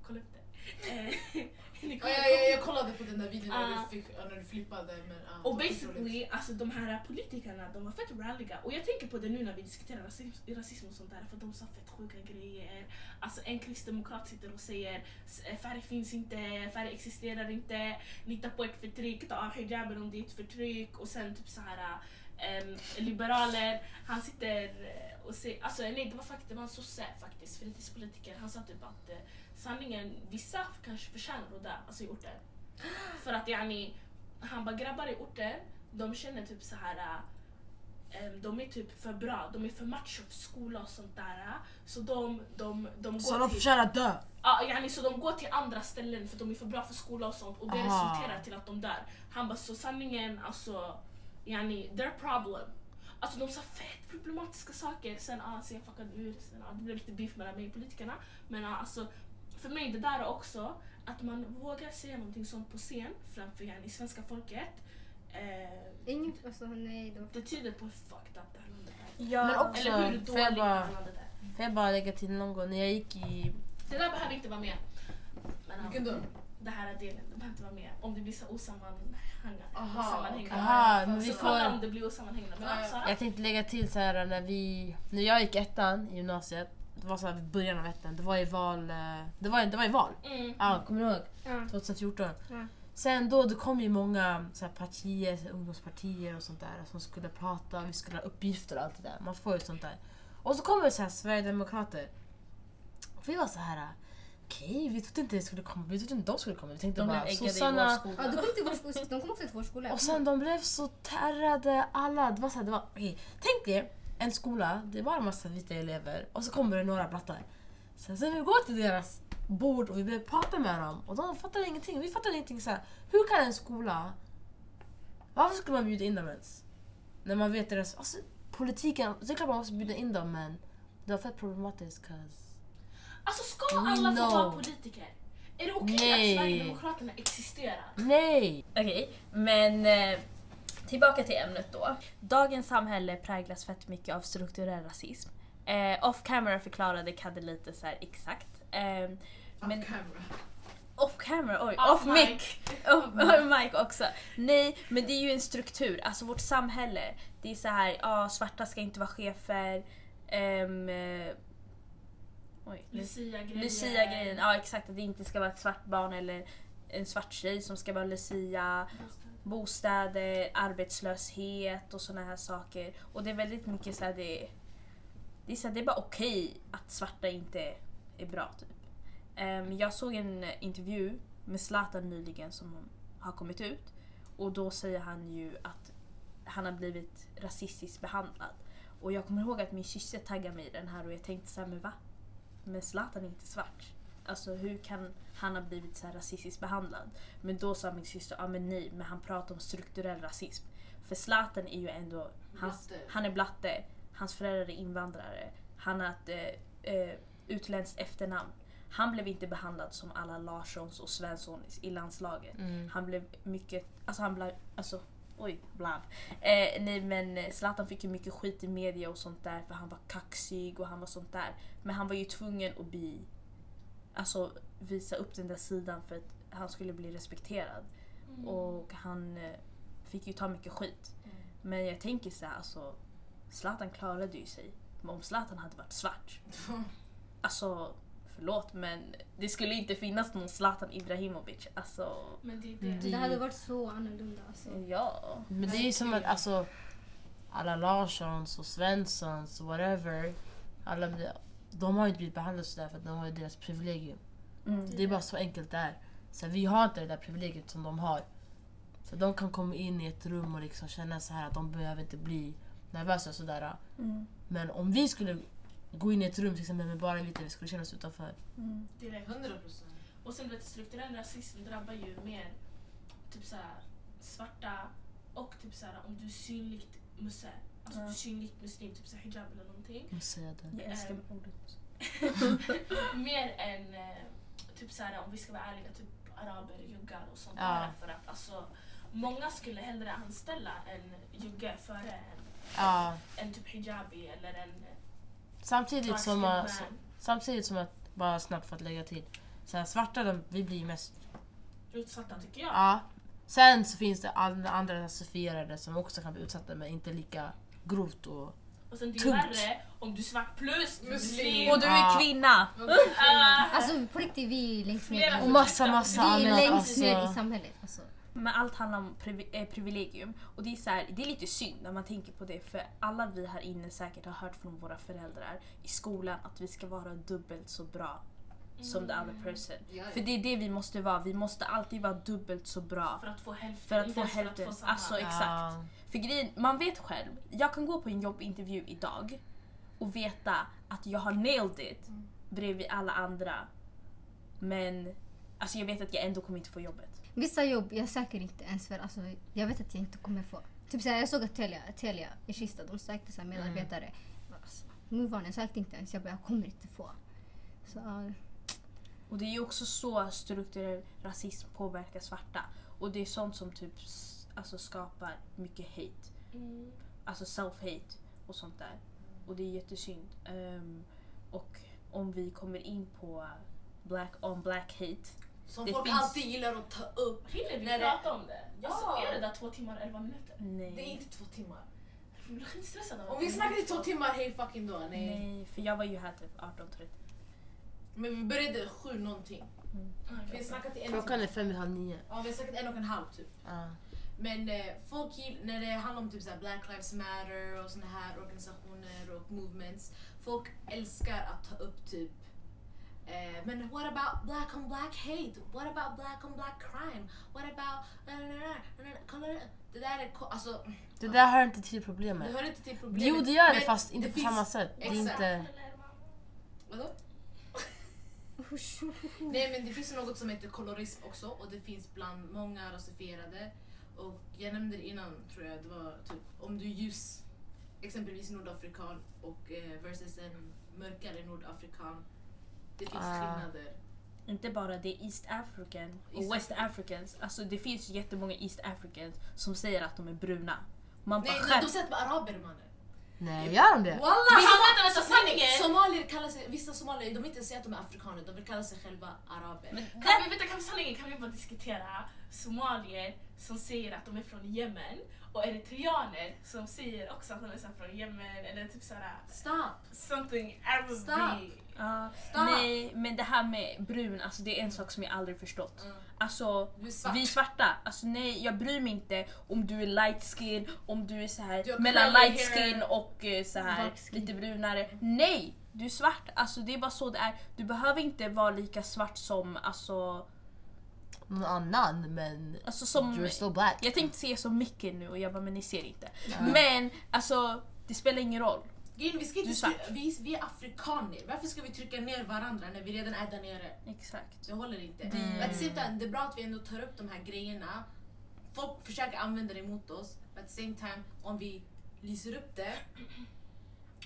Kolla upp det. Eh,
Ja, jag, jag, kollade på den där videon när,
Ah.
du, fick, ja, när du flippade. Men, ja,
Och basically, alltså de här politikerna, de var fett ralliga. Och jag tänker på det nu när vi diskuterar rasism, rasism och sånt där, för de sa fett sjuka grejer. Alltså en kristdemokrat sitter och säger "S- eh, färg finns inte, färg existerar inte, lita på ett förtryck, ta av hijaben om det är ett förtryck. Och sen typ så här em, liberaler, han sitter eh, och säger, alltså nej det var faktiskt, det var en sosse faktiskt, fritidspolitiker, han sa typ att sanningen, vissa kanske förtjänar att dö, alltså i orter. För att yani, han bara grabbar i orter, de känner typ så här. em, de är typ för bra, de är för macho för skola och sånt där. äh. Så de, de, de
Så
går
de
till,
förtjänar dö!
ja, yani, så de går till andra ställen för de är för bra för skola och sånt och det
Aha.
resulterar till att de dör. Han bara så sanningen alltså, yani, their problem. Alltså de sa fett problematiska saker, sen ah, sen jag fuckade ur, sen ah, det blev lite beef mellan mig och politikerna. Men ah, alltså, för mig det där är också att man vågar säga någonting sånt på scen framför yani, svenska folket. Eh,
Ingen, alltså nej. Det var
det tyder på hur fucked up det här landet är.
Ja,
Men också-
Eller hur dåligt det här landet är.
Får jag bara lägga till någon gång när jag gick i...
Det där behöver inte vara med. Men,
Vilken då?
det här är delen, det behöver inte vara med. Om det blir så osammanhängande.
Aha.
Aha, men vi
så
får...
om det blir osammanhängande. Men
Ja, ja.
Sara?
Jag tänkte lägga till så här när vi... När jag gick ettan i gymnasiet, det var så här början av ettan, det var i val... eh, Det var, det var i val.
Mm.
Ja, kommer du ihåg?
Ja.
2014.
Ja.
Sen då, det kom ju många så här, partier, så här, ungdomspartier och sånt där som skulle prata, vi skulle ha uppgifter och allt det där. Man får ju sånt där. Och så kommer så här Sverigedemokrater. Och vi var så här. Okej, vi trodde inte det skulle komma. Vi trodde inte de skulle komma. Vi tänkte
de blev
bara
äggade i vår
sossarna.
Ja,
skola.
de, kom till vår, skola- de kom också till vår skola.
Och sen de blev så terrade alla. Det var så här, det var, okej, tänk er en skola, det var en massa vita elever och så kommer det några blattar. Sen, sen vi går till deras bord och vi börjar prata med dem och de fattar ingenting. Vi fattar ingenting så här. Hur kan en skola... Varför skulle man bjuda in dem ens? När man vet deras... Alltså, politiken, det är klart man måste bjuda in dem men det var fett problematiskt 'cause...
Alltså ska alla få vara politiker? Är det okej
Nej.
att Sverigedemokraterna existerar?
Nej!
Okej, men eh, tillbaka till ämnet då. Dagens samhälle präglas fett mycket av strukturell rasism. Eh, off camera förklarade Kadde lite så här exakt. Eh, men
Off camera.
off camera, oj,
Off
off, mic. Off, off mic också. Nej, men det är ju en struktur. Alltså vårt samhälle. Det är så här, ja svarta ska inte vara chefer.
Lucia-grejer.
Lucia-grejen, ja exakt att det inte ska vara ett svart barn eller en svart tjej som ska vara Lucia. Bostäder, arbetslöshet och såna här saker. Och det är väldigt mycket så här, det, det är, så här, det är bara okej att svarta inte är bra typ. Um, jag såg en intervju med Zlatan nyligen som har kommit ut. Och då säger han ju att han har blivit rasistiskt behandlad. Och jag kommer ihåg att min syster taggade mig i den här och jag tänkte så här, men va? Men Zlatan är inte svart. Alltså hur kan han ha blivit så här rasistiskt behandlad? Men då sa min syster, ja ah, men nej, men han pratar om strukturell rasism. För Zlatan är ju ändå, hans,
Blatte.
han är blatte, hans föräldrar är invandrare, han har ett eh, eh, utländskt efternamn. Han blev inte behandlad som alla Larssons och Svensson i landslaget.
Mm.
Han blev mycket, alltså han blev, alltså oj, blab. Eh, nej men eh, Zlatan fick ju mycket skit i media och sånt där för han var kaxig och han var sånt där. Men han var ju tvungen att bli, alltså visa upp den där sidan för att han skulle bli respekterad.
Mm.
Och han eh, fick ju ta mycket skit. Men jag tänker så här, alltså Zlatan klarade ju sig. Men om Zlatan hade varit svart, alltså förlåt men det skulle inte finnas någon Zlatan Ibrahimovic. Alltså,
Men det är det.
Mm.
Det hade varit så annorlunda alltså.
ja.
Men det är ju som att alltså, alla Larssons och Svenssons och whatever, alla, blir- de har ju inte blivit behandlade sådär för att de har ju deras privilegium.
Mm.
Det är bara så enkelt det är. Så vi har inte det där privilegiet som de har. Så de kan komma in i ett rum och liksom känna så här att de behöver inte bli nervösa och sådär.
Mm.
Men om vi skulle gå in i ett rum till exempel med bara vita, vi skulle känna oss utanför.
Mm.
Direkt.
100 procent.
Och sen vet du, strukturell rasism drabbar ju mer typ såhär svarta och typ såhär om du är synligt musse. Alltså är synligt muslim, typ såhär hijab eller någonting.
Jag säger det.
Jag älskar ordet.
mer än eh, typ såhär om vi ska vara ärliga, typ araber, juggar och sånt
Ja.
där. För att alltså många skulle hellre anställa en jugge före en,
Ja.
en typ hijabi eller en
Samtidigt som,
man.
samtidigt som att, bara snabbt för att lägga till, så här, svarta de, vi blir mest
utsatta tycker jag.
Ja. Sen så finns det alla andra rasifierade som också kan bli utsatta men inte lika grovt och...
Och sen det är värre om du är svart plus
Muslim.
Och du är
Ja.
kvinna!
Ah,
Alltså på riktigt, vi är längst ner.
Och massa massa
Vi är längst
Alltså,
ner i samhället. Alltså.
Men allt handlar om privi- eh, privilegium. Och det är, så här, det är lite synd när man tänker på det för alla vi här inne säkert har hört från våra föräldrar i skolan att vi ska vara dubbelt så bra som the other person.
Ja,
För det är det vi måste vara. Vi måste alltid vara dubbelt så bra.
För att få hälften.
För att få hälften. Alltså, exakt.
ja.
För grejen, man vet själv. Jag kan gå på en jobbintervju idag och veta att jag har nailed it bredvid alla andra. Men alltså jag vet att jag ändå kommer inte få jobbet.
Vissa jobb jag söker inte ens för alltså, jag vet att jag inte kommer få. Typ såhär, jag såg att Telia, Telia i Kista, de sökte så här medarbetare. Alltså, move on, jag sökte inte ens. Jag bara, jag kommer inte få. Så, ja.
Och det är ju också så strukturell rasism påverkar svarta. Och det är sånt som typ alltså skapar mycket hate.
Mm.
Alltså self-hate och sånt där. Och det är jättesynd. Ehm, och om vi kommer in på black on black hate.
Som
Det
folk
finns-
alltid gillar att ta upp.
Hinner vi
När det-
om det?
Ja.
är det där två timmar elva minuter?
Nej.
Det är inte två timmar.
Jag blir skitstressad av
Om vi snackar i två timmar, hej fucking då. Nej.
Nej, för jag var ju här typ 18.30.
Men vi började sju någonting.
Ah,
Vi har
okej.
snackat i en
Klockan är fem i halv nio.
Ja, vi har snackat en och en halv typ.
Ja.
Men eh, folk när det handlar om typ såhär Black Lives Matter och såna här organisationer och movements. Folk älskar att ta upp typ eh, men what about black on black hate? What about black on black crime? What about... Kolla det. Det där är... Alltså,
Det där hör inte till
det
problemet.
hör inte till problemet.
Jo det gör det fast inte
det
på
finns-
samma sätt. Det är inte...
Vadå? Nej men det finns något som heter kolorism också och det finns bland många rasifierade. Och jag nämnde det innan tror jag, det var typ om du är ljus, exempelvis nordafrikan och eh, versus en mörkare nordafrikan. Det finns
Ah.
skillnader.
Inte bara det, East African och
East
West Africans. Alltså det finns jättemånga East Africans som säger att de är bruna. Man bara
Nej, nej
skärp
de säger att de är araber mannen.
Nej, gör de det?
Wallah!
Vänta, vänta, vänta, sanningen!
Somalier kallar sig, vissa somalier de vill inte säga att de är afrikaner, de vill kalla sig själva araber.
Men
Kan
det,
vi, vänta, kan vi sanningen kan vi bara diskutera somalier som säger att de är från Yemen och eritreaner som säger också att de är från Yemen eller typ såhär
Stop!
something Arabic.
Stop. Stop.
nej, men det här med brun, alltså det är en sak som jag aldrig förstått.
Mm.
Alltså
är svart.
vi svarta, alltså nej jag bryr mig inte om du är light skin, om du är så här
Du
mellan light skin och eh, så här lite brunare. Nej! Du är svart, alltså det är bara så det är. Du behöver inte vara lika svart som, alltså,
Någon annan men...
alltså som
You're still black.
Jag tänkte säga som Micke nu och jag bara men ni ser inte. Men alltså det spelar ingen roll.
Grejen, vi, ska inte vi, vi är afrikaner, varför ska vi trycka ner varandra när vi redan är där nere?
Exakt.
Det håller inte.
Det-
Men at the same time, det är bra att vi ändå tar upp de här grejerna. Folk försöker använda det emot oss, but at the same time, om vi lyser upp det...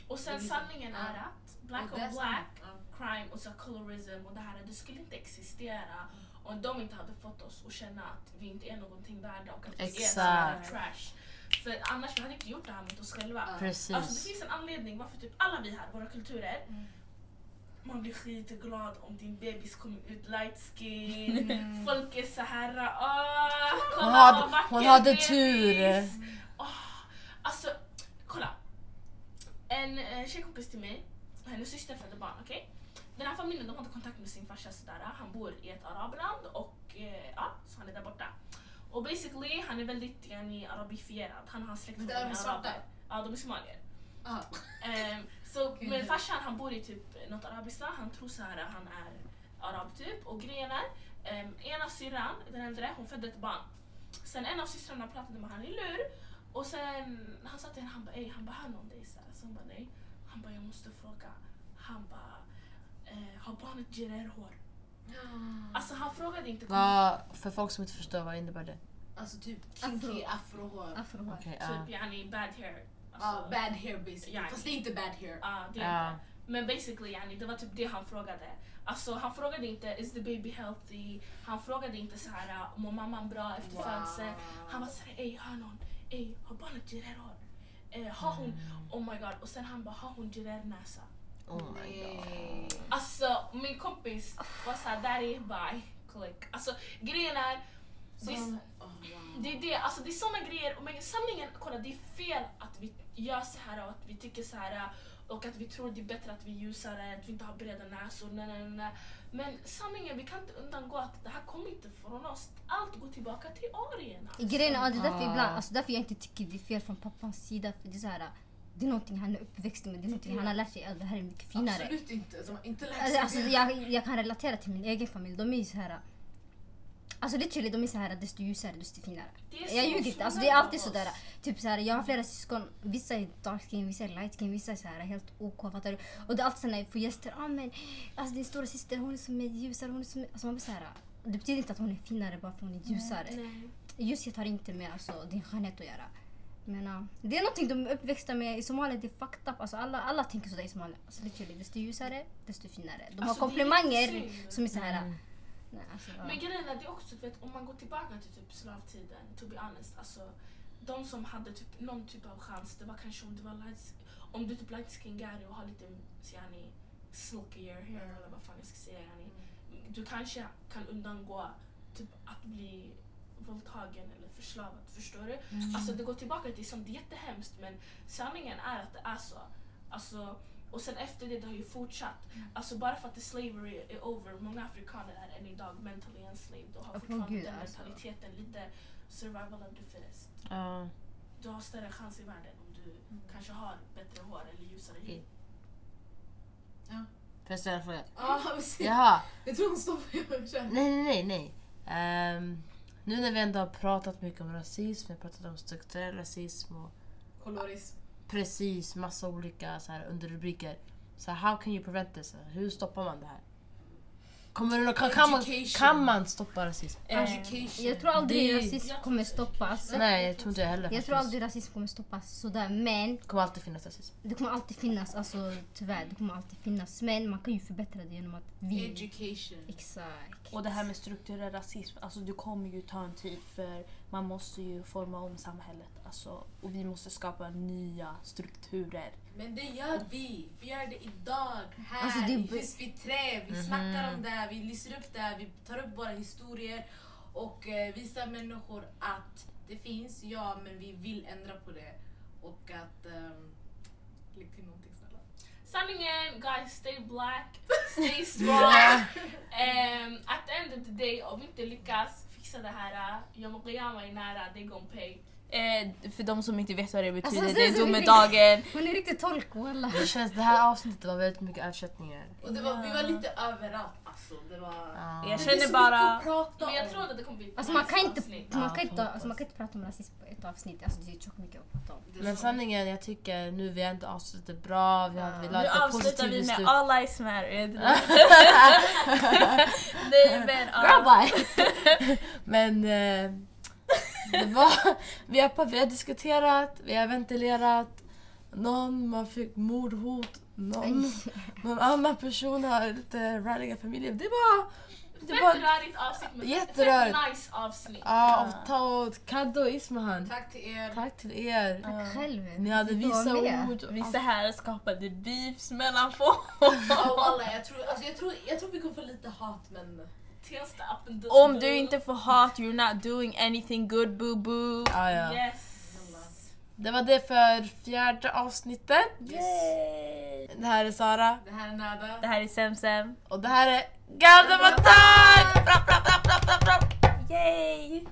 Och sen sanningen är att black on black crime och så colorism och det här det skulle inte existera om de inte hade fått oss att känna att vi inte är någonting värda och att vi är sådana trash. För annars vi hade inte gjort det här mot oss själva.
Precis.
Alltså det finns en anledning varför typ alla vi här, våra kulturer,
Mm.
man blir skitglad om din bebis kommer ut light skin. Folk är så här, åh, kolla
Hon
vad
hade,
vacker
hon hade
bebis."
tur.
Åh, alltså, kolla. En eh, tjejkompis till mig, hennes syster födde barn, okej? Den här familjen de har inte kontakt med sin farsa sådär. Han bor i ett arabland och eh, ja, så han är där borta. Och basically, han är väldigt yani, arabifierad. Han har släkt
är de svarta?
Ja, de är somalier.
Ah.
Ehm, så
Gud.
men farsan han bor i typ något arabiskt land, han tror så här han är arab typ. Och grejen är, um, ena syrran, den äldre, hon födde ett barn. Sen en av systrarna pratade med han i lur och sen han sa till henne, han bara han hör någon dig så hon bara nej. Han bara jag måste fråga. Han bara eh, har barnet gererhår? Alltså han frågade inte
Vad, för folk som inte förstår, vad innebär det?
Alltså typ kinky afrohår.
Afrohår.
Okej, ja.
typ yani bad hair. Alltså,
bad hair basically.
Ja.
Fast det är inte bad hair.
Ja, det är
Ja.
inte. Men basically yani, det var typ det han frågade. Alltså han frågade inte is the baby healthy? Han frågade inte så här mår mamman bra efter
Wow.
födseln? Han var såhär ey hör någon? Ey har barnet gererhår? Eh, har hon? Oh my god. Och sen han bara har hon gerernäsa?
Oh my god.
Nej.
Alltså min kompis var såhär daddy bye click. Alltså grejen är det är,
Som- oh, wow.
det är det, alltså det är såna grejer. Och men sanningen, kolla det är fel att vi gör så här och att vi tycker så här och att vi tror det är bättre att vi är ljusare, att vi inte har breda näsor. Nej, nej, nej. Men sanningen, vi kan inte undangå att det här kommer inte från oss. Allt går tillbaka till arierna.
Grejen är, det är därför,
Ah.
ibland, alltså därför jag inte tycker det är fel från pappans sida. För det är så här, det är någonting han är uppväxt med, det är någonting han har lärt sig. Ja, det här är mycket finare.
Absolut inte. Som inte lärt sig
Alltså, alltså,
det.
jag, jag kan relatera till min egen familj. De är ju så här. Alltså literally, de är så här desto ljusare desto finare.
Det är så
Jag ljuger inte.
så
Alltså, det är alltid sådär. Typ så här, jag har flera syskon. Vissa är dark skin, vissa är light skin, vissa är så här helt OK. Fattar du? Och det är alltid så när jag får gäster. Ah, men, alltså, din stora syster hon är som är ljusare. Hon är som. Alltså, man blir så här, det betyder inte att hon är finare bara för att hon är ljusare.
Nej.
Ljushet har inte med alltså, din skönhet att göra. Men, ja, det är någonting de är uppväxta med. I Somalia det är fucked up. Alltså, alla, alla tänker sådär i Somalia. Alltså, literally, desto ljusare, desto finare. De har
Alltså, är
komplimanger som är så här...
Mm.
Nej, alltså, ja.
Men grejen är det är också, vet, om man går tillbaka till typ slavtiden, to be honest, alltså de som hade typ någon typ av chans, det var kanske om du var light, om du typ light skin Gary och har lite yani, silkier hair eller vad fan jag ska säga yani. Du kanske kan undangå typ att bli våldtagen eller förslavad, förstår du? Alltså det går tillbaka till sånt, det är jättehemskt men sanningen är att det är så. Alltså, och sen efter det, det har ju fortsatt. Alltså bara för att the slavery är over, många afrikaner är än idag mentally enslaved och har
Åh,
fortfarande
gud,
den
alltså.
mentaliteten, lite survival of the fittest.
Ja.
Du har större chans i världen om du kanske har bättre hår eller ljusare hy.
Ja.
Får jag ställa en fråga?
Se.
Jaha,
Jag tror hon stoppar. Kör.
nej nej nej. nej. Ehm, nu när vi ändå har pratat mycket om rasism, vi har pratat om strukturell rasism och
Kolorism.
precis massa olika så här, underrubriker. Så how can you prevent this? Hur stoppar man det här? Kommer det, kan, kan, man, kan man stoppa rasism?
Education.
Jag tror aldrig
Det-
rasism kommer stoppas.
Nej, jag tror inte heller
Jag tror aldrig rasism kommer stoppas sådär. Men
Det kommer alltid finnas rasism.
det kommer alltid finnas, alltså tyvärr, det kommer alltid finnas. Men man kan ju förbättra det genom att vi...
Education.
Exakt.
Och det här med strukturell rasism, alltså det kommer ju ta en tid för man måste ju forma om samhället. Alltså, och vi måste skapa nya strukturer.
Men det gör vi. Vi gör det idag, här
Alltså, det
i
b-
Hus vid trä. Vi snackar om det, här, vi lyser upp det, här, vi tar upp våra historier och eh, visar människor att det finns, ja, men vi vill ändra på det. Och att... Um, lägg till någonting snälla.
Sanningen, guys, stay black, stay strong. um, at the end of the day, om vi inte lyckas fixa det här, Yom Qiyamah är nära, they gon pay.
Eh, för de som inte vet vad det betyder,
Alltså,
det är
så- så-
domedagen.
Hon är riktigt tolk walla.
Det känns, det här avsnittet var väldigt mycket översättningar.
Och det var, vi var lite överallt alltså. Det var...
Ja.
Jag känner bara-
Men jag tror att det kommer bli ett
Alltså man kan inte,
avsnitt.
man kan inte, alltså, man kan inte prata om rasism på ett avsnitt. Alltså det är tjockt mycket att prata om.
Men
så.
sanningen, jag tycker nu vi har inte avslutat bra. Vi har, vi la
Nu
ett
avslutar
positivt
vi med
beslut.
All Lives Matter. Nej men
Girl
ja.
bye! Men eh, var, vi, har, vi har diskuterat, vi har ventilerat. Någon man fick mordhot, någon, någon annan person har lite ralliga familjer. Det var... Det
Fett
var
rörigt avsnitt men
Jätterörigt.
nice avsnitt.
ja, och ta åt Kaddo och Ismahan.
Tack till er.
Tack till er.
Tack själv.
Ni hade
med.
ord.
Vissa här skapade beefs mellan folk.
Ja, walla, jag, tror, alltså, jag, tror, jag tror vi kommer få lite hat men...
Om du inte får hat, you're not doing anything good boo boo.
Ja, ja.
Yes.
Det var det för fjärde avsnittet.
Yay!
Det här är Sara.
Det här är Nada.
Det här är Semsem.
Och det här är Gardematag! Bra, bra, bra, bra, bra, bra.
Yay!